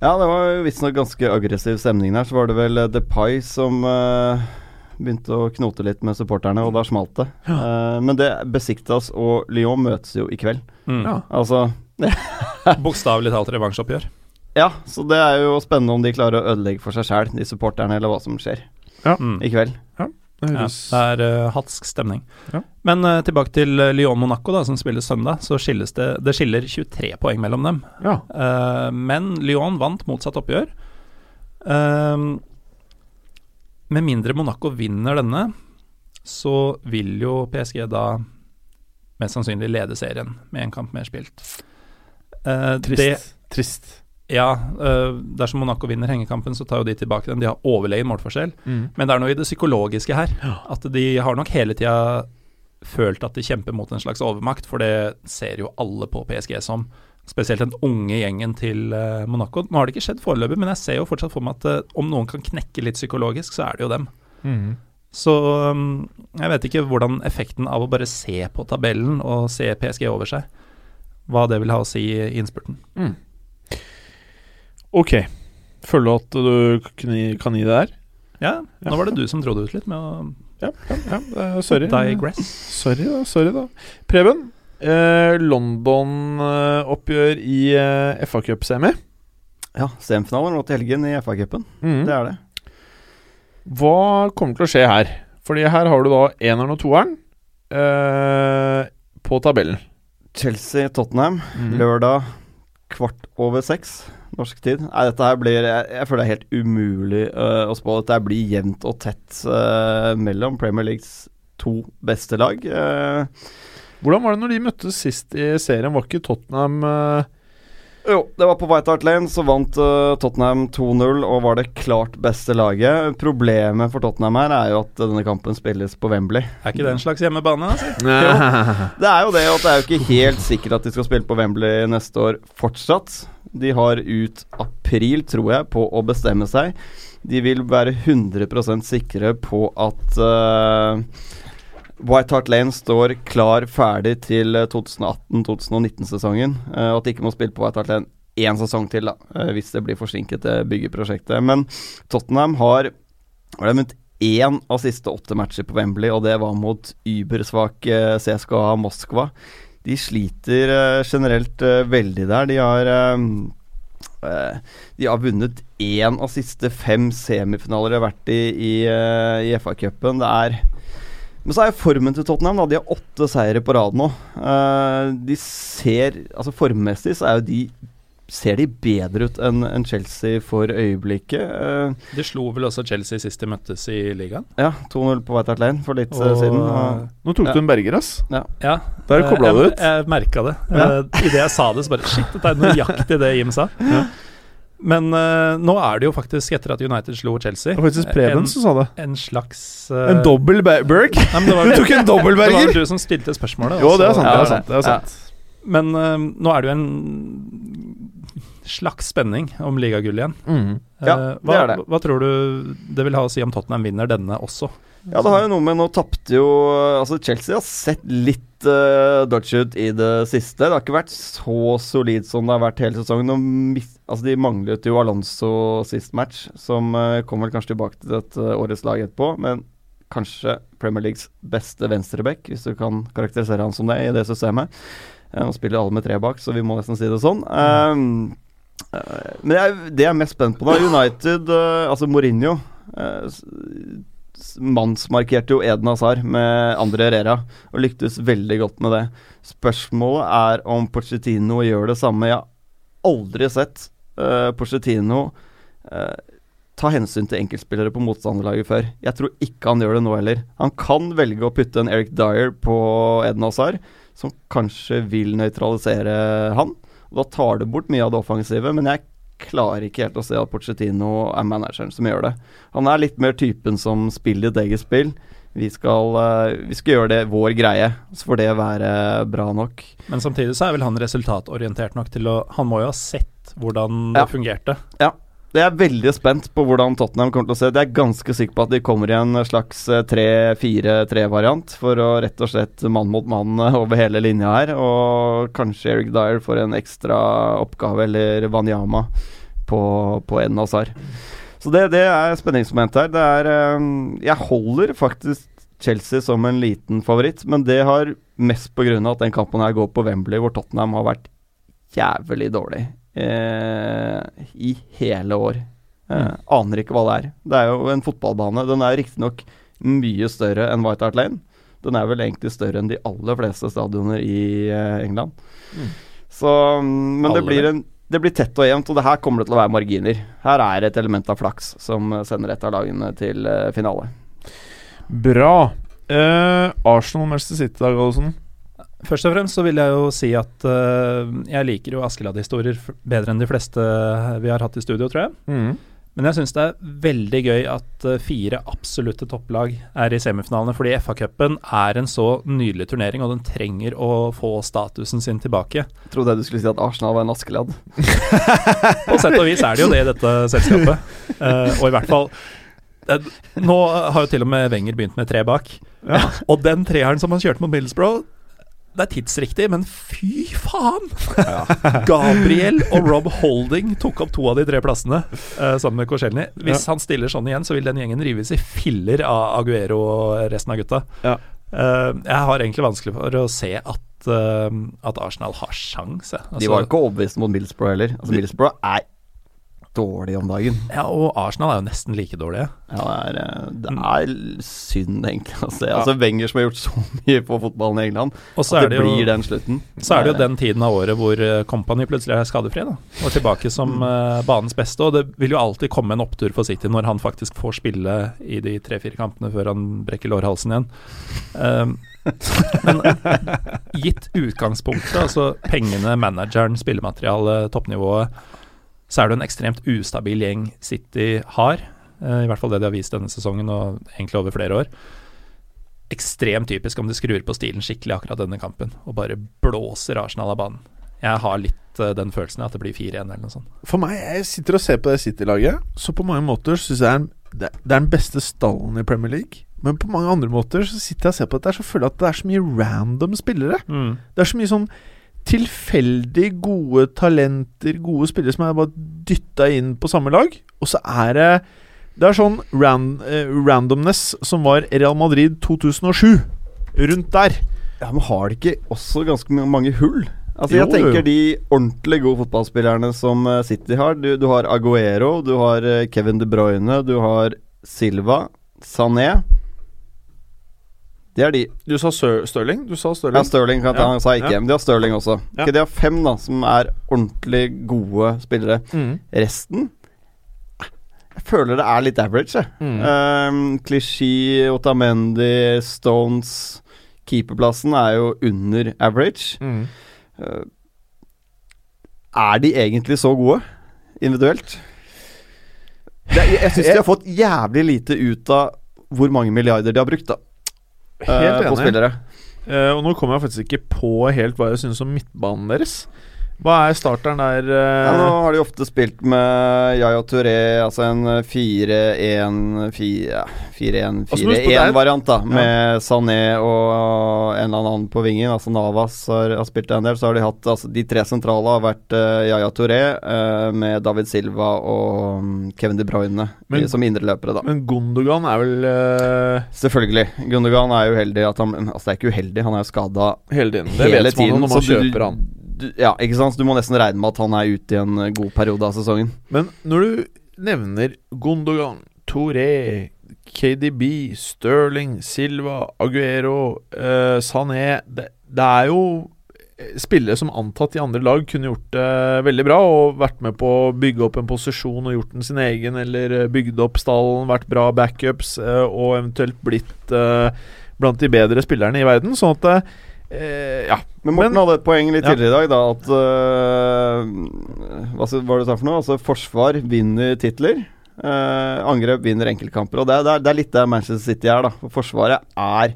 Ja, det var visstnok ganske aggressiv stemning der. Så var det vel The Depay som uh, begynte å knote litt med supporterne, og da smalt det. Eh, men det Besiktas og Lyon møtes jo i kveld. mm, Ja. Altså Bokstavelig talt revansjoppgjør. Ja, så det er jo spennende om de klarer å ødelegge for seg sjæl, de supporterne, eller hva som skjer ja. i kveld. Det Ja, det er uh, hatsk stemning. Ja. Men uh, tilbake til eh, Lyon-Monaco, da, som spilles søndag. Så skilles det Det skiller 23 poeng mellom dem. Ja. Uh, men Lyon vant motsatt oppgjør. Med mindre Monaco vinner denne, så vil jo PSG da mest sannsynlig lede serien med en kamp mer spilt. Trist. Det, Trist. Ja, eh, dersom Monaco vinner hengekampen, så tar jo de tilbake den. De har overlegen målforskjell. Mm. Men det er noe i det psykologiske her. At de har nok hele tida følt at de kjemper mot en slags overmakt, for det ser jo alle på PSG som. Spesielt den unge gjengen til eh, Monaco. Nå har det ikke skjedd foreløpig, men jeg ser jo fortsatt for meg at eh, om noen kan knekke litt psykologisk, så er det jo dem. Mm. Så um, jeg vet ikke hvordan effekten av å bare se på tabellen og se PSG over seg, hva det vil ha å si i innspurten. Ok. Føler du at du kan gi, kan gi det der? Ja, nå var det du som dro det ut litt med å Ja, ja, ja eh, sorry. digress. Sorry, da. Sorry, da. Preben, eh, London-oppgjør i eh, FA Cup-semi. Ja, semifinalen nå til helgen i FA-cupen. Mm. Det er det. Hva kommer til å skje her? Fordi her har du da eneren og toeren eh, på tabellen. Chelsea-Tottenham mm. lørdag kvart over seks norsk tid. Nei, dette her blir Jeg, jeg føler det er helt umulig uh, å spå. Dette blir jevnt og tett uh, mellom Premier Leagues to beste lag. Uh, Hvordan var det når de møttes sist i serien? Var ikke Tottenham jo, det var på White Hart Lane, så vant uh, Tottenham 2-0 og var det klart beste laget. Problemet for Tottenham her er jo at denne kampen spilles på Wembley. Er ikke det en slags hjemmebane? Altså? Det er jo det at det er jo ikke helt sikkert at de skal spille på Wembley neste år fortsatt. De har ut april, tror jeg, på å bestemme seg. De vil være 100% sikre på at eh, White Hart Lane står klar ferdig til eh, 2018-2019-sesongen. eh, og at de ikke må spille på White Hart Lane én sesong til, da, eh, hvis det blir forsinket, det byggeprosjektet. Men Tottenham har vunnet én av siste åtte matcher på Wembley, og det var mot übersvake CSKA Moskva. De sliter eh, generelt eh, veldig der. De har eh, eh, De har vunnet én av siste fem semifinaler de har vært i i, eh, i FA-cupen. Det er Men så er formen til Tottenham da, De har åtte seire på rad nå. Uh, de ser Altså Formmessig så er jo de ser de bedre ut enn en Chelsea for øyeblikket. Uh, De slo vel også Chelsea sist de møttes i ligaen. ja, 2-0 på White Hart Lane for litt eh, Og- siden. Og, Nå tok Ja. du en berger, ass. Ja, Der kobla du du jeg, ut. Jeg merka det. Ja. Uh, Idet jeg sa det, så bare Shit, dette er nøyaktig det Jim sa. Ja. Men uh, nå er det jo faktisk, etter at United slo Chelsea Det var faktisk Preben som sa det. en slags uh, En dobbel Berg? Du tok en det var du som stilte spørsmålet. Jo, det er sant. Ja, Det er sant, det er Ja. Men uh, nå er det jo en slags spenning om ligagullet igjen. Mm. Ja, hva, det er det. hva tror du det vil ha å si om Tottenham vinner denne også? Ja, det har jo noe med Nå tapte jo Altså, Chelsea har sett litt uh, dodge ut i det siste. Det har ikke vært så solid som det har vært hele sesongen. Mis, altså, de manglet jo Alonso sist match, som uh, kommer vel kanskje tilbake til dette uh, årets lag etterpå. Men kanskje Premier Leagues beste venstreback, hvis du kan karakterisere han som det i det systemet. Uh, nå spiller alle med tre bak, så vi må nesten si det sånn. Um, men jeg, det jeg er mest spent på da United Altså Mourinho. Mannsmarkerte jo Eden Hazard med Andre Herrera og lyktes veldig godt med det. Spørsmålet er om Pochettino gjør det samme. Jeg har aldri sett uh, Pochettino uh, ta hensyn til enkeltspillere på motstanderlaget før. Jeg tror ikke han gjør det nå heller. Han kan velge å putte en Eric Dyer på Eden Hazard, som kanskje vil nøytralisere han. Da tar det bort mye av det offensive, men jeg klarer ikke helt å se at Pochettino er manageren som gjør det. Han er litt mer typen som spiller et eget spill. Vi skal, eh, vi skal gjøre det vår greie, så får det være bra nok. Men samtidig så er vel han resultatorientert nok til å Han må jo ha sett hvordan Ja. det fungerte. Jeg er veldig spent på hvordan Tottenham kommer til å se. Jeg er ganske sikker på at de kommer i en slags eh, 3-4-3-variant for å rett og slett mann mot mann eh, over hele linja her. Og kanskje Eric Dyer får en ekstra oppgave, eller Wanyama, på, på Eden Hazard. Så det, det er spenningsmoment her. Det er eh, Jeg holder faktisk Chelsea som en liten favoritt, men det har mest av at den kampen her går på Wembley, hvor Tottenham har vært jævlig dårlig eh, i hele år. Eh, Mm. Aner ikke hva det er. Det er jo en fotballbane. Den er riktignok mye større enn White Hart Lane. Den er vel egentlig større enn de aller fleste stadioner i eh, England. Mm. Så, mm, men det blir, en, det blir tett og jevnt, og det her kommer det til å være marginer. Her er et element av flaks som eh, sender et av lagene til eh, finale. Bra. Eh, Arsenal Manchester City, Dag Olsen. Først og fremst så vil jeg jo si at uh, jeg liker jo Askeladd-historier bedre enn de fleste vi har hatt i studio, tror jeg. Mm. Men jeg syns det er veldig gøy at eh, fire absolutte topplag er i semifinalene, fordi FA-cupen er en så nydelig turnering, og den trenger å få statusen sin tilbake. Jeg trodde du skulle si at Arsenal var en Askeladd. På sett og vis er det jo det i dette selskapet. Uh, og i hvert fall Nå har jo til og med Wenger begynt med tre bak. Ja. Og den treeren som han kjørte mot Middlesbrough det er tidsriktig, men fy faen! Gabriel og Rob Holding tok opp to av de tre plassene uh, sammen med Korselny. Hvis han stiller sånn igjen, så vil den gjengen rives i filler av Aguero og resten av gutta. Ja. Uh, jeg har egentlig vanskelig for å se at, uh, at Arsenal har sjans. Altså, De var Altså, ikke overbevist mot Middlesbrough heller. Altså, Middlesbrough er dårlig om dagen. ja, og Arsenal er jo nesten like dårlige. Ja, det er, eh, det er synd, egentlig, å se. Altså, Wenger som har gjort så mye på fotballen i England, Og så at er det, det jo blir den slutten. Så er det jo den tiden av året hvor eh, Company plutselig er skadefri, da. Og tilbake som uh, banens beste. Og det vil jo alltid komme en opptur for City når han faktisk får spille i de tre-fire kampene før han brekker lårhalsen igjen. Um, men gitt utgangspunktet, altså pengene, manageren, spillematerialet, toppnivået, så er det en ekstremt ustabil gjeng City har. eh, I hvert fall det de har vist denne sesongen, og egentlig over flere år ekstremt typisk om de skrur på stilen skikkelig akkurat denne kampen og bare blåser Arsenal av banen. Jeg har litt eh, den følelsen at det blir 4-1 eller noe sånt. For meg, jeg sitter og ser på det City-laget, så på mange måter syns jeg det er, den beste stallen i Premier League. Men på mange andre måter så sitter jeg og ser på dette, så føler jeg at det er så mye random spillere. Det er så mye sånn tilfeldig gode talenter, gode spillere som er bare dytta inn på samme lag. Og så er det Det er sånn ran, eh, randomness som var Real Madrid 2007. Rundt der. Ja, Men har de ikke også ganske mange hull? Altså Jo, Jeg tenker jo. de ordentlig gode fotballspillerne som eh, City har. Du, du har Aguero, du har eh, Kevin De Bruyne, du har Silva, Sané. Det er de. Du sa Stirling? Du sa Stirling. Ja, Stirling. kan jeg ta, Ja. han sa ikke, Ja. men de har Stirling også. Ja. Okay, de har fem da som er ordentlig gode spillere. Mm. Resten Jeg føler det er litt average, jeg. Mm. Um, Klisjé, Otamendi, Stones Keeperplassen er jo under average. Mm. Uh, er de egentlig så gode individuelt? Det, jeg jeg syns de har fått jævlig lite ut av hvor mange milliarder de har brukt da Helt på enig. spillere. Eh, og nå kommer jeg faktisk ikke på helt hva jeg synes om midtbanen deres. Hva er starteren der? eh? Ja, nå har de ofte spilt med Yaya Touré, altså en 4-1-4-1-4-1-variant, da. Med Sané og en eller annen på vingen. Altså Navas har, har spilt en del. Så har de hatt altså, De tre sentrale har vært uh, Yaya Touré uh, med David Silva og mm, Kevin De Bruyne Men- i, som indreløpere, da. Men Gundogan er vel uh... Selvfølgelig. Gundogan er uheldig at han Altså, det er ikke uheldig, han er jo skada hele tiden. Det vet man når så man du- kjøper han. Du, ja, ikke sant. Du må nesten regne med at han er ute i en eh, god periode av sesongen. Men når du nevner Gondogan, Touré, KDB, Sterling, Silva, Aguero, eh, Sané det, det er jo eh, spillere som antatt i andre lag kunne gjort det veldig bra og vært med på å bygge opp en posisjon og gjort den sin egen, eller eh, bygd opp stallen, vært bra backups eh, og eventuelt blitt eh, blant de bedre spillerne i verden. Sånn at eh, Ja. Men Morten Men- hadde et poeng litt Ja. tidligere i dag, da, at uh, Hva var det du sa for noe? Altså, forsvar vinner titler. Uh, angrep vinner enkeltkamper. Og det det, er, det er litt der Manchester City er, da. For Forsvaret er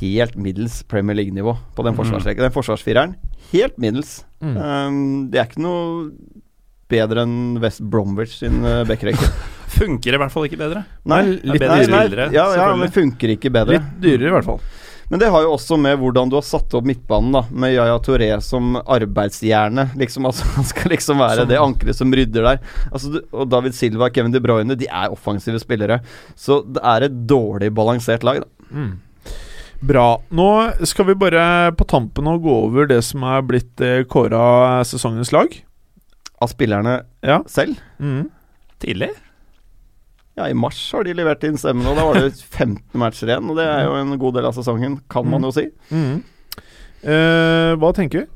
helt middels Premier League-nivå på den Mm. Den forsvarsfireren, helt middels. Mm. Um, det er ikke noe bedre enn West Bromwich sin uh, backrekke. Funker i hvert fall ikke bedre. Nei, Det litt bedre Nei, nei, ja, ja, men funker ikke bedre. Litt dyrere, i hvert fall. Men det har jo også med hvordan du har satt opp midtbanen, da. Med Yaya Touré som arbeidsjerne. Liksom, altså, han skal liksom være det ankeret som rydder der. Altså, og David Silva og Kevin De Bruyne, de er offensive spillere. Så det er et dårlig balansert lag, da. Mm. Bra. Nå skal vi bare på tampen og gå over det som er blitt eh, kåra sesongens lag. Av spillerne Ja. selv. Mm. Tidlig. Ja, i mars har de levert inn stemmen, og da var det 15 matcher igjen. Og det er jo en god del av sesongen, kan man jo si. Mm. Eh, hva tenker vi?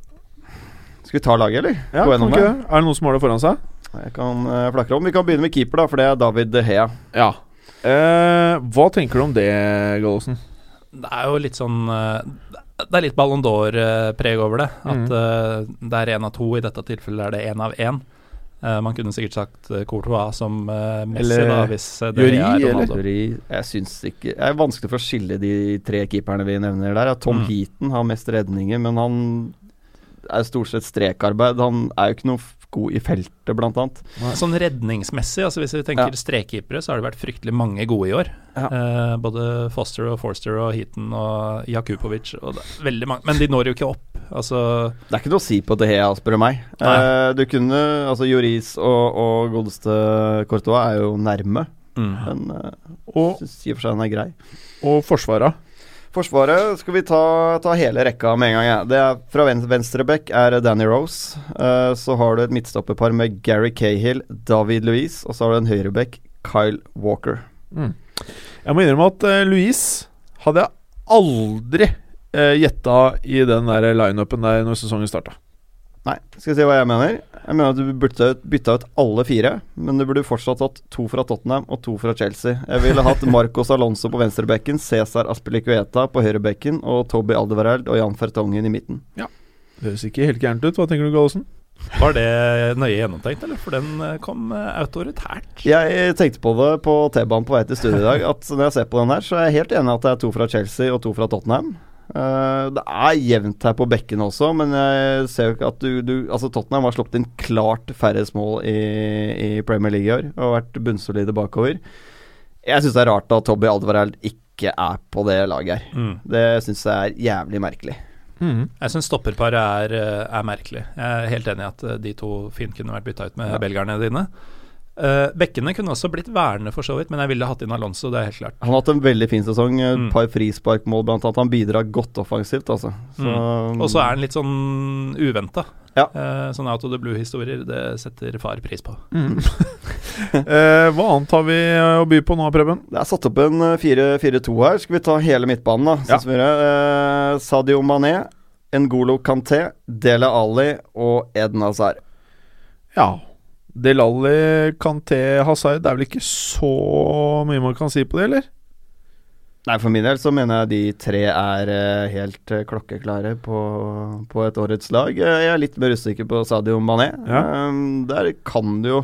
Skal vi ta laget, eller? Ja, Gå gjennom det? det? Er det noen som har det foran seg? Jeg kan uh, flakre om. Vi kan begynne med keeper, da, for det er David De Hea. Ja. Eh, hva tenker du om det, Gallosen? Det er jo litt sånn eh, Det er litt Ballon d'Or-preg over det. At Mm. uh, det er én av to, i dette tilfellet er det én av én. Eh, man kunne sikkert sagt uh, Courtois som uh, Messi, Eller da, hvis uh, det Jury, er? Ronaldo. Fordi Jeg syns ikke Det er vanskelig for å skille de tre keeperne vi nevner der. Tom Mm. Heaton har mest redninger, men han er stort sett strekarbeid. Han er jo ikke noe god i feltet, blant annet. Sånn redningsmessig, altså hvis vi tenker Ja. strekkeepere, så har det vært fryktelig mange gode i år. Ja. Eh, både Foster og Forster og Heaton og Jakubovic og det veldig mange. Men de når jo ikke opp. Altså Det er ikke noe å si på De Hea, spør du meg. Eh, du kunne Altså, Joris og, og godeste Courtois er jo nærme, mm. men uh, Og, syns i og for seg den er grei. og Forsvaret? Forsvaret skal vi ta, ta hele rekka med en gang. Ja. Det er Fra venstreback er Danny Rose. Uh, så har du et midtstopperpar med Gary Cahill, David Louise, og så har du en høyrebekk, Kyle Walker. Mm. Jeg må innrømme at uh, Louise hadde jeg aldri uh, gjetta i den der lineupen der når sesongen starta. Nei, skal vi se hva jeg mener. Jeg mener at du burde ut- bytta ut alle fire, men du burde fortsatt hatt to fra Tottenham og to fra Chelsea. Jeg ville hatt Marcos Alonso på venstrebekken, Cæsar Aspilicueta på høyrebekken og Toby Aldevareld og Jan Fertongen i midten. Ja, Det høres ikke helt gærent ut. Hva tenker du, Gallosen? Var det nøye gjennomtenkt, eller? For den eh, kom eh, autoritært. Jeg tenkte på det på T-banen på vei til studio i dag, at når jeg ser på den her, så er jeg helt enig at det er to fra Chelsea og to fra Tottenham. Eh, det er jevnt her på bekkene også, men jeg ser jo ikke at du, du Altså Tottenham har sluppet inn klart færrest mål i, i Premier League i år og vært bunnsolide bakover. Jeg syns det er rart at Tobby Alvareld ikke er på det laget her. Mm. Det syns jeg er jævlig merkelig. Mm. Jeg syns stopperparet er, eh, er merkelig. Jeg er helt enig i at eh, de to fint kunne vært bytta ut med Ja. belgerne dine. Eh, bekkene kunne også blitt værende, for så vidt, men jeg ville hatt inn Alonso, det er helt klart. Han har hatt en veldig fin sesong. Et Mm. par frisparkmål, blant annet. Han bidrar godt offensivt, altså. Så, Og så er han litt sånn uventa. Ja. Uh, sånne out of the blue-historier, det setter far pris på. Eh, hva annet har vi eh, å by på nå, Preben? Det er satt opp en eh, 4-4-2 her. Skal vi ta hele midtbanen, da? Sånn Ja. Eh, Sadio Mané, Ngolo Kanté, Dele Ali og Eden Hazard. Ja. Delali, Kanté, Hazard Det er vel ikke så mye man kan si på det, eller? Nei, for min del så mener jeg de tre er eh, helt eh, klokkeklare på, på et årets lag. Eh, jeg er litt mer usikker på Sadio Mané. Ja. Eh, der kan du jo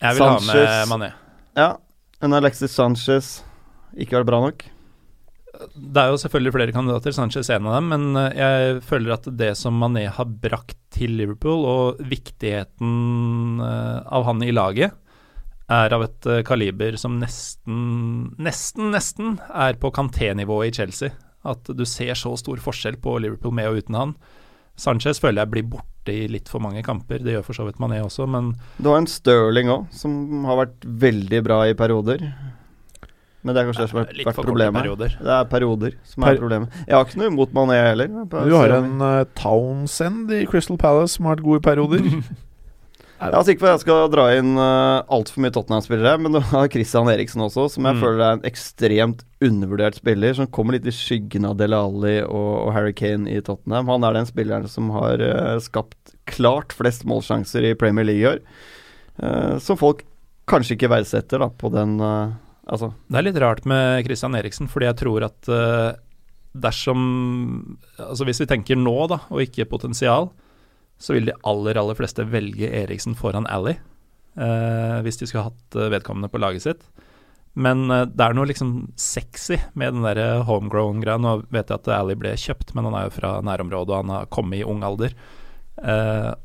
Jeg vil ha med Mané. Ja, en Alexis Sanchez ikke vært bra nok. Det er jo selvfølgelig flere kandidater, Sanchez er en av dem, men eh, jeg føler at det som Mané har brakt til Liverpool, og viktigheten eh, av han i laget, er av et eh, kaliber som nesten, nesten, nesten er på Kanté-nivå i Chelsea. At du ser så stor forskjell på Liverpool med og uten han. Sanchez føler jeg blir borte i litt for mange kamper, det gjør for så vidt Mané også, men Du har en Stirling òg, som har vært veldig bra i perioder. Men det er kanskje det som har vært problemet. perioder. Det er perioder som Per- er problemet. Jeg har ikke noe imot Mané heller. Du har en uh, Townsend i Crystal Palace som har vært god i perioder. Jeg er sikker på at jeg skal dra inn uh, altfor mye Tottenham-spillere, men du har Christian Eriksen også, som jeg Mm. føler er en ekstremt undervurdert spiller, som kommer litt i skyggen av Dele Alli og, og Harry Kane i Tottenham. Han er den spilleren som har uh, skapt klart flest målsjanser i Premier League i år, uh, som folk kanskje ikke verdsetter da, på den uh, Altså, Det er litt rart med Christian Eriksen, fordi jeg tror at uh, dersom Altså hvis vi tenker nå, da, og ikke potensial, så vil de aller, aller fleste velge Eriksen foran Ally. Uh, hvis de skulle hatt eh, vedkommende på laget sitt. Men uh, det er noe liksom sexy med den der homegrown-greia. Nå vet jeg at Ally ble kjøpt, men han er jo fra nærområdet, og han har kommet i ung alder.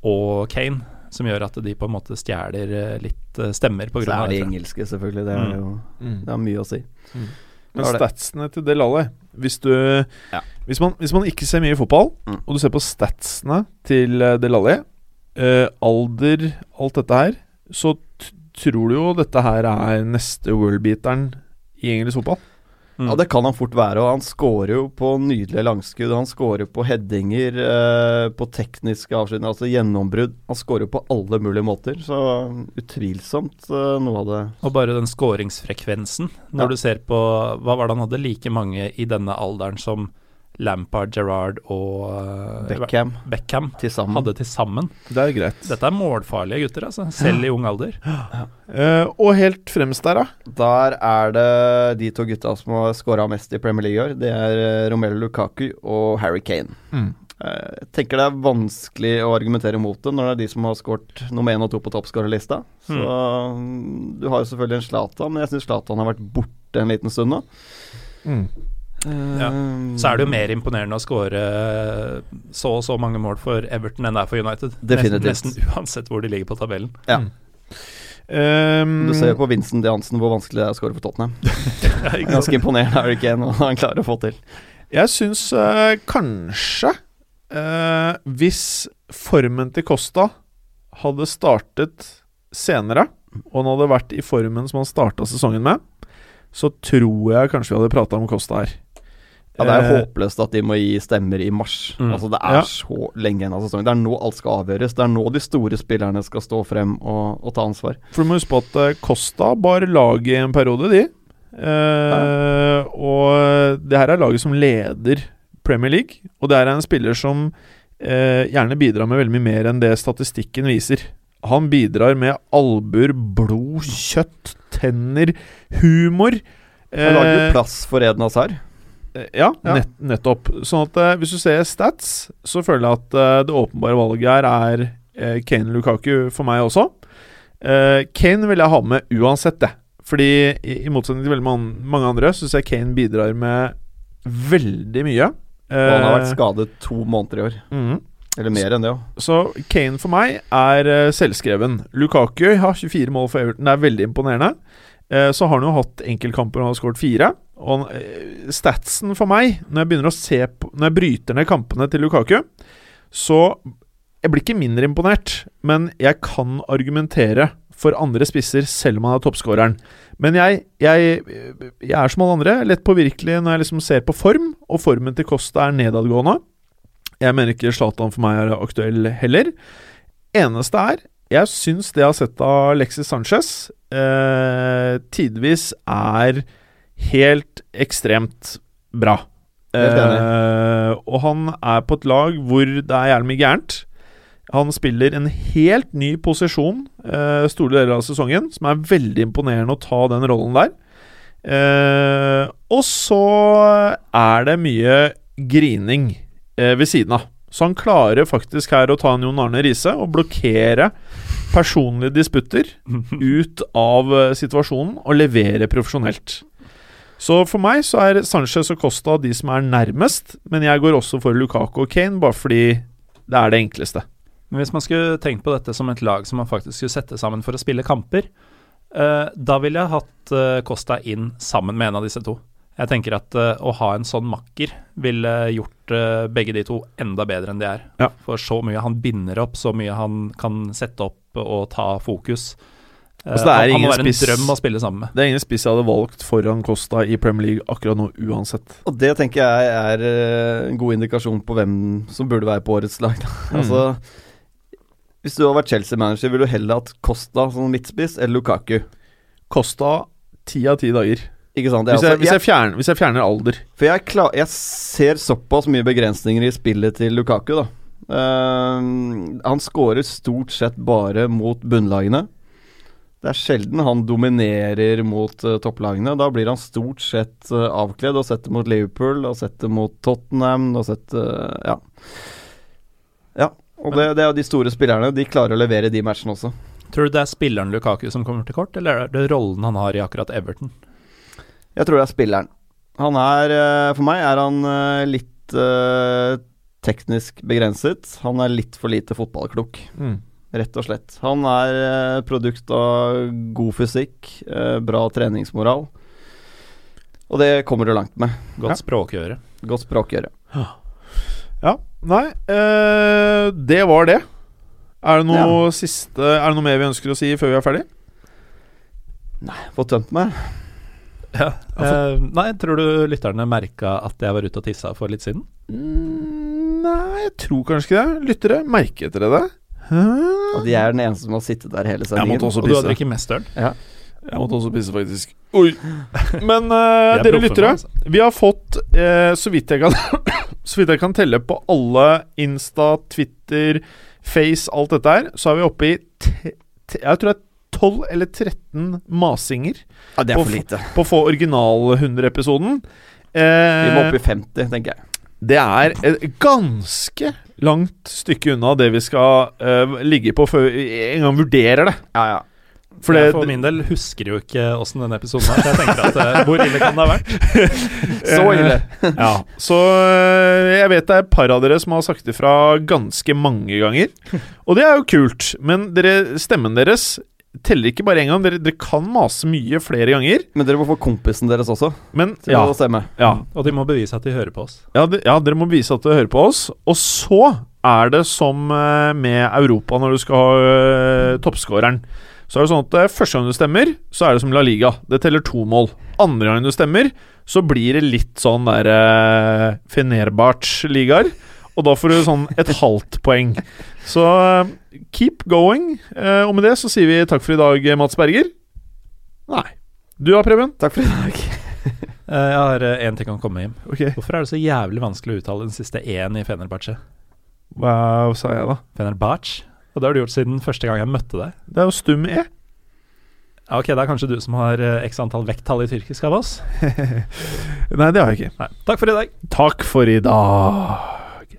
Og Kane, som gjør at de på en måte stjeler eh, litt eh, stemmer på så grunn av er de det. engelske, selvfølgelig. Det er Mm. jo Mm. det har mye å si. Men statsene til Delali hvis, du, Ja. hvis, man, hvis man ikke ser mye i fotball, Mm. og du ser på statsene til Del Alli, eh, alder, alt dette her, så t tror du jo dette her er neste worldbeateren i engelsk fotball. Mm. Ja, det kan han fort være, og han scorer jo på nydelige langskudd. Han scorer på headinger, eh, på tekniske avslutninger, altså gjennombrudd. Han scorer jo på alle mulige måter, så utvilsomt eh, noe av det Og bare den skåringsfrekvensen. Når Ja. du ser på Hva var det han hadde like mange i denne alderen som Lampard, Gerrard og uh, Beckham Beckham til hadde til sammen? Det er greit. Dette er målfarlige gutter, altså. Selv i ung alder. Eh, og helt fremst der, da. Der er det de to gutta som har skåra mest i Premier League i år. Det er eh, Romelu Lukaku og Harry Kane. Mm. Eh, Jeg tenker det er vanskelig å argumentere mot det når det er de som har skåret nummer én og to på toppskårerlista. Så mm, du har jo selvfølgelig en Zlatan, men jeg syns Zlatan har vært borte en liten stund nå. Mm. Ja. Så er det jo mer imponerende å skåre så og så mange mål for Everton enn det er for United. Definitivt. Nesten, nesten uansett hvor de ligger på tabellen. Ja. Um, Du ser på Vincent Jansen hvor vanskelig det er å skåre for Tottenham. Ganske imponerende er det ikke noe han klarer å få til. Jeg syns uh, kanskje uh, Hvis formen til Costa hadde startet senere, og han hadde vært i formen som han starta sesongen med, så tror jeg kanskje vi hadde prata om Costa her. Ja, Det er jo håpløst at de må gi stemmer i mars. Mm. Altså Det er Ja. så lenge igjen av sesongen. Det er nå alt skal avgjøres. Det er nå de store spillerne skal stå frem og, og ta ansvar. For du må huske på at eh, Costa bar laget i en periode, de. Eh, Og det her er laget som leder Premier League, og det er en spiller som eh, gjerne bidrar med veldig mye mer enn det statistikken viser. Han bidrar med albuer, blod, kjøtt, tenner, humor. Han lager Eh, jo plass for Eden Hazard. Eh, Ja, Ja. Nett, nettopp. Sånn at eh, hvis du ser stats, så føler jeg at eh, det åpenbare valget her er eh, Kane Lukaku for meg også. Eh, Kane vil jeg ha med uansett, det. Fordi i, i motsetning til veldig man, mange andre, syns jeg Kane bidrar med veldig mye. Og han har vært Eh, skadet to måneder i år. mhm. Eller mer enn det òg. Så Kane for meg er selvskreven. Lukaku har 24 mål for Everton, det er veldig imponerende. Eh, så har han jo hatt enkeltkamper og har skåret fire. Og eh, statsen for meg, når jeg begynner å se på Når jeg bryter ned kampene til Lukaku, så Jeg blir ikke mindre imponert, men jeg kan argumentere for andre spisser selv om han er toppskåreren. Men jeg, jeg, jeg er som alle andre, lett påvirkelig når jeg liksom ser på form, og formen til Costa er nedadgående. Jeg mener ikke Zlatan for meg er aktuell heller. Eneste er Jeg syns det jeg har sett av Alexis Sanchez, eh, tidvis er helt ekstremt bra. Uh. Og han er på et lag hvor det er jævlig mye gærent. Han spiller en helt ny posisjon uh, store deler av sesongen, som er veldig imponerende å ta den rollen der. Uh, og så er det mye grining ved siden av. Så han klarer faktisk her å ta en Jon Arne Riise og blokkere personlige disputter ut av situasjonen og levere profesjonelt. Så for meg så er Sanchez og Costa de som er nærmest, men jeg går også for Lukaku og Kane, bare fordi det er det enkleste. Men hvis man skulle tenkt på dette som et lag som man faktisk skulle sette sammen for å spille kamper, eh, da ville jeg hatt eh, Costa inn sammen med en av disse to. Jeg tenker at eh, å ha en sånn makker ville gjort eh, begge de to enda bedre enn de er. Ja. For så mye han binder opp, så mye han kan sette opp og ta fokus. Eh, Altså, det er han, må være spiss- en drøm å spille sammen med. Det er ingen spiss jeg hadde valgt foran Costa i Premier League akkurat nå, uansett. Og det tenker jeg er eh, en god indikasjon på hvem som burde være på årets lag. Mm. Altså, hvis du hadde vært Chelsea-manager, ville du heller hatt Costa som midtspiss eller Lukaku. Costa ti av ti dager. Ikke sant? Er Hvis jeg, altså- hvis, jeg fjerner, hvis jeg fjerner alder. For jeg, klar, jeg ser såpass mye begrensninger i spillet til Lukaku, da. Uh, han skårer stort sett bare mot bunnlagene. Det er sjelden han dominerer mot uh, topplagene. Da blir han stort sett uh, avkledd og setter mot Liverpool og setter mot Tottenham og setter Ja. Ja. Og det, det er jo de store spillerne. De klarer å levere de matchene også. Tror du det er spilleren Lukaku som kommer til kort, eller er det rollen han har i akkurat Everton? Jeg tror det er spilleren. Han er eh, For meg er han eh, litt eh, teknisk begrenset. Han er litt for lite fotballklok, rett og slett. Han er eh, produkt av god fysikk, eh, bra treningsmoral. Og det kommer du langt med. Godt Ja. språkøre. Godt språkgjøre. Ja. Nei, øh, det var det. Er det noe siste Er det noe mer vi ønsker å si før vi er ferdig? Fått tømt meg. Ja. Eh, nei, tror du lytterne merka at jeg var ute og tissa for litt siden? Mm, nei, jeg tror kanskje ikke det. Lyttere, merket dere det? Og de er den eneste som har sittet der hele Jeg måtte også pisse. Og du har drukket mest øl? Jeg måtte også pisse, faktisk. Oi. Men uh, er dere lyttere, altså. vi har fått, uh, så vidt jeg kan Så vidt jeg kan telle på alle Insta, Twitter, Face, alt dette her, så er vi oppe i Jeg tror det er 12 eller 13 masinger Ja, det er På for lite. på å få original-100-episoden. Vi må Eh, opp i 50, tenker jeg. Det er et ganske langt stykke unna det vi skal uh, ligge på før vi en gang vurderer det. Ja, ja. For det, for min del husker jo ikke åssen denne episoden er. så Jeg tenker at uh, Hvor ille kan det ha vært? Så ille. Ja, så uh, jeg vet det er et par av dere som har sagt ifra ganske mange ganger. Og det er jo kult, men dere, stemmen deres teller ikke bare én gang. Dere, dere kan mase mye flere ganger. Men dere må få kompisen deres også Men til ja, å stemme. ja, Og de må bevise at de hører på oss. ja, de, ja, dere må bevise at de hører på oss. Og så er det som øh, med Europa når du skal ha øh, toppskåreren. Så er det sånn at øh, Første gang du stemmer, så er det som La Liga. Det teller to mål. Andre gang du stemmer, så blir det litt sånn der uh, Fenerbahçe-ligaer. Og da får du sånn et halvt poeng. Så eh, keep going. Eh, og med det så sier vi takk for i dag, Mats Berger. Nei. Du da, Preben? Takk for i dag. Eh, jeg har én ting å komme hjem. Okay. Hvorfor er det så jævlig vanskelig å uttale den siste én i Fenerbahçe? Hva sa jeg, da? Fenerbahçe? Og det har du gjort siden første gang jeg møtte deg. Det er jo stum E. Ok, det er kanskje du som har x antall vekttall i tyrkisk av oss? Nei, det har jeg ikke. Nei. Takk for i dag. Takk for i dag.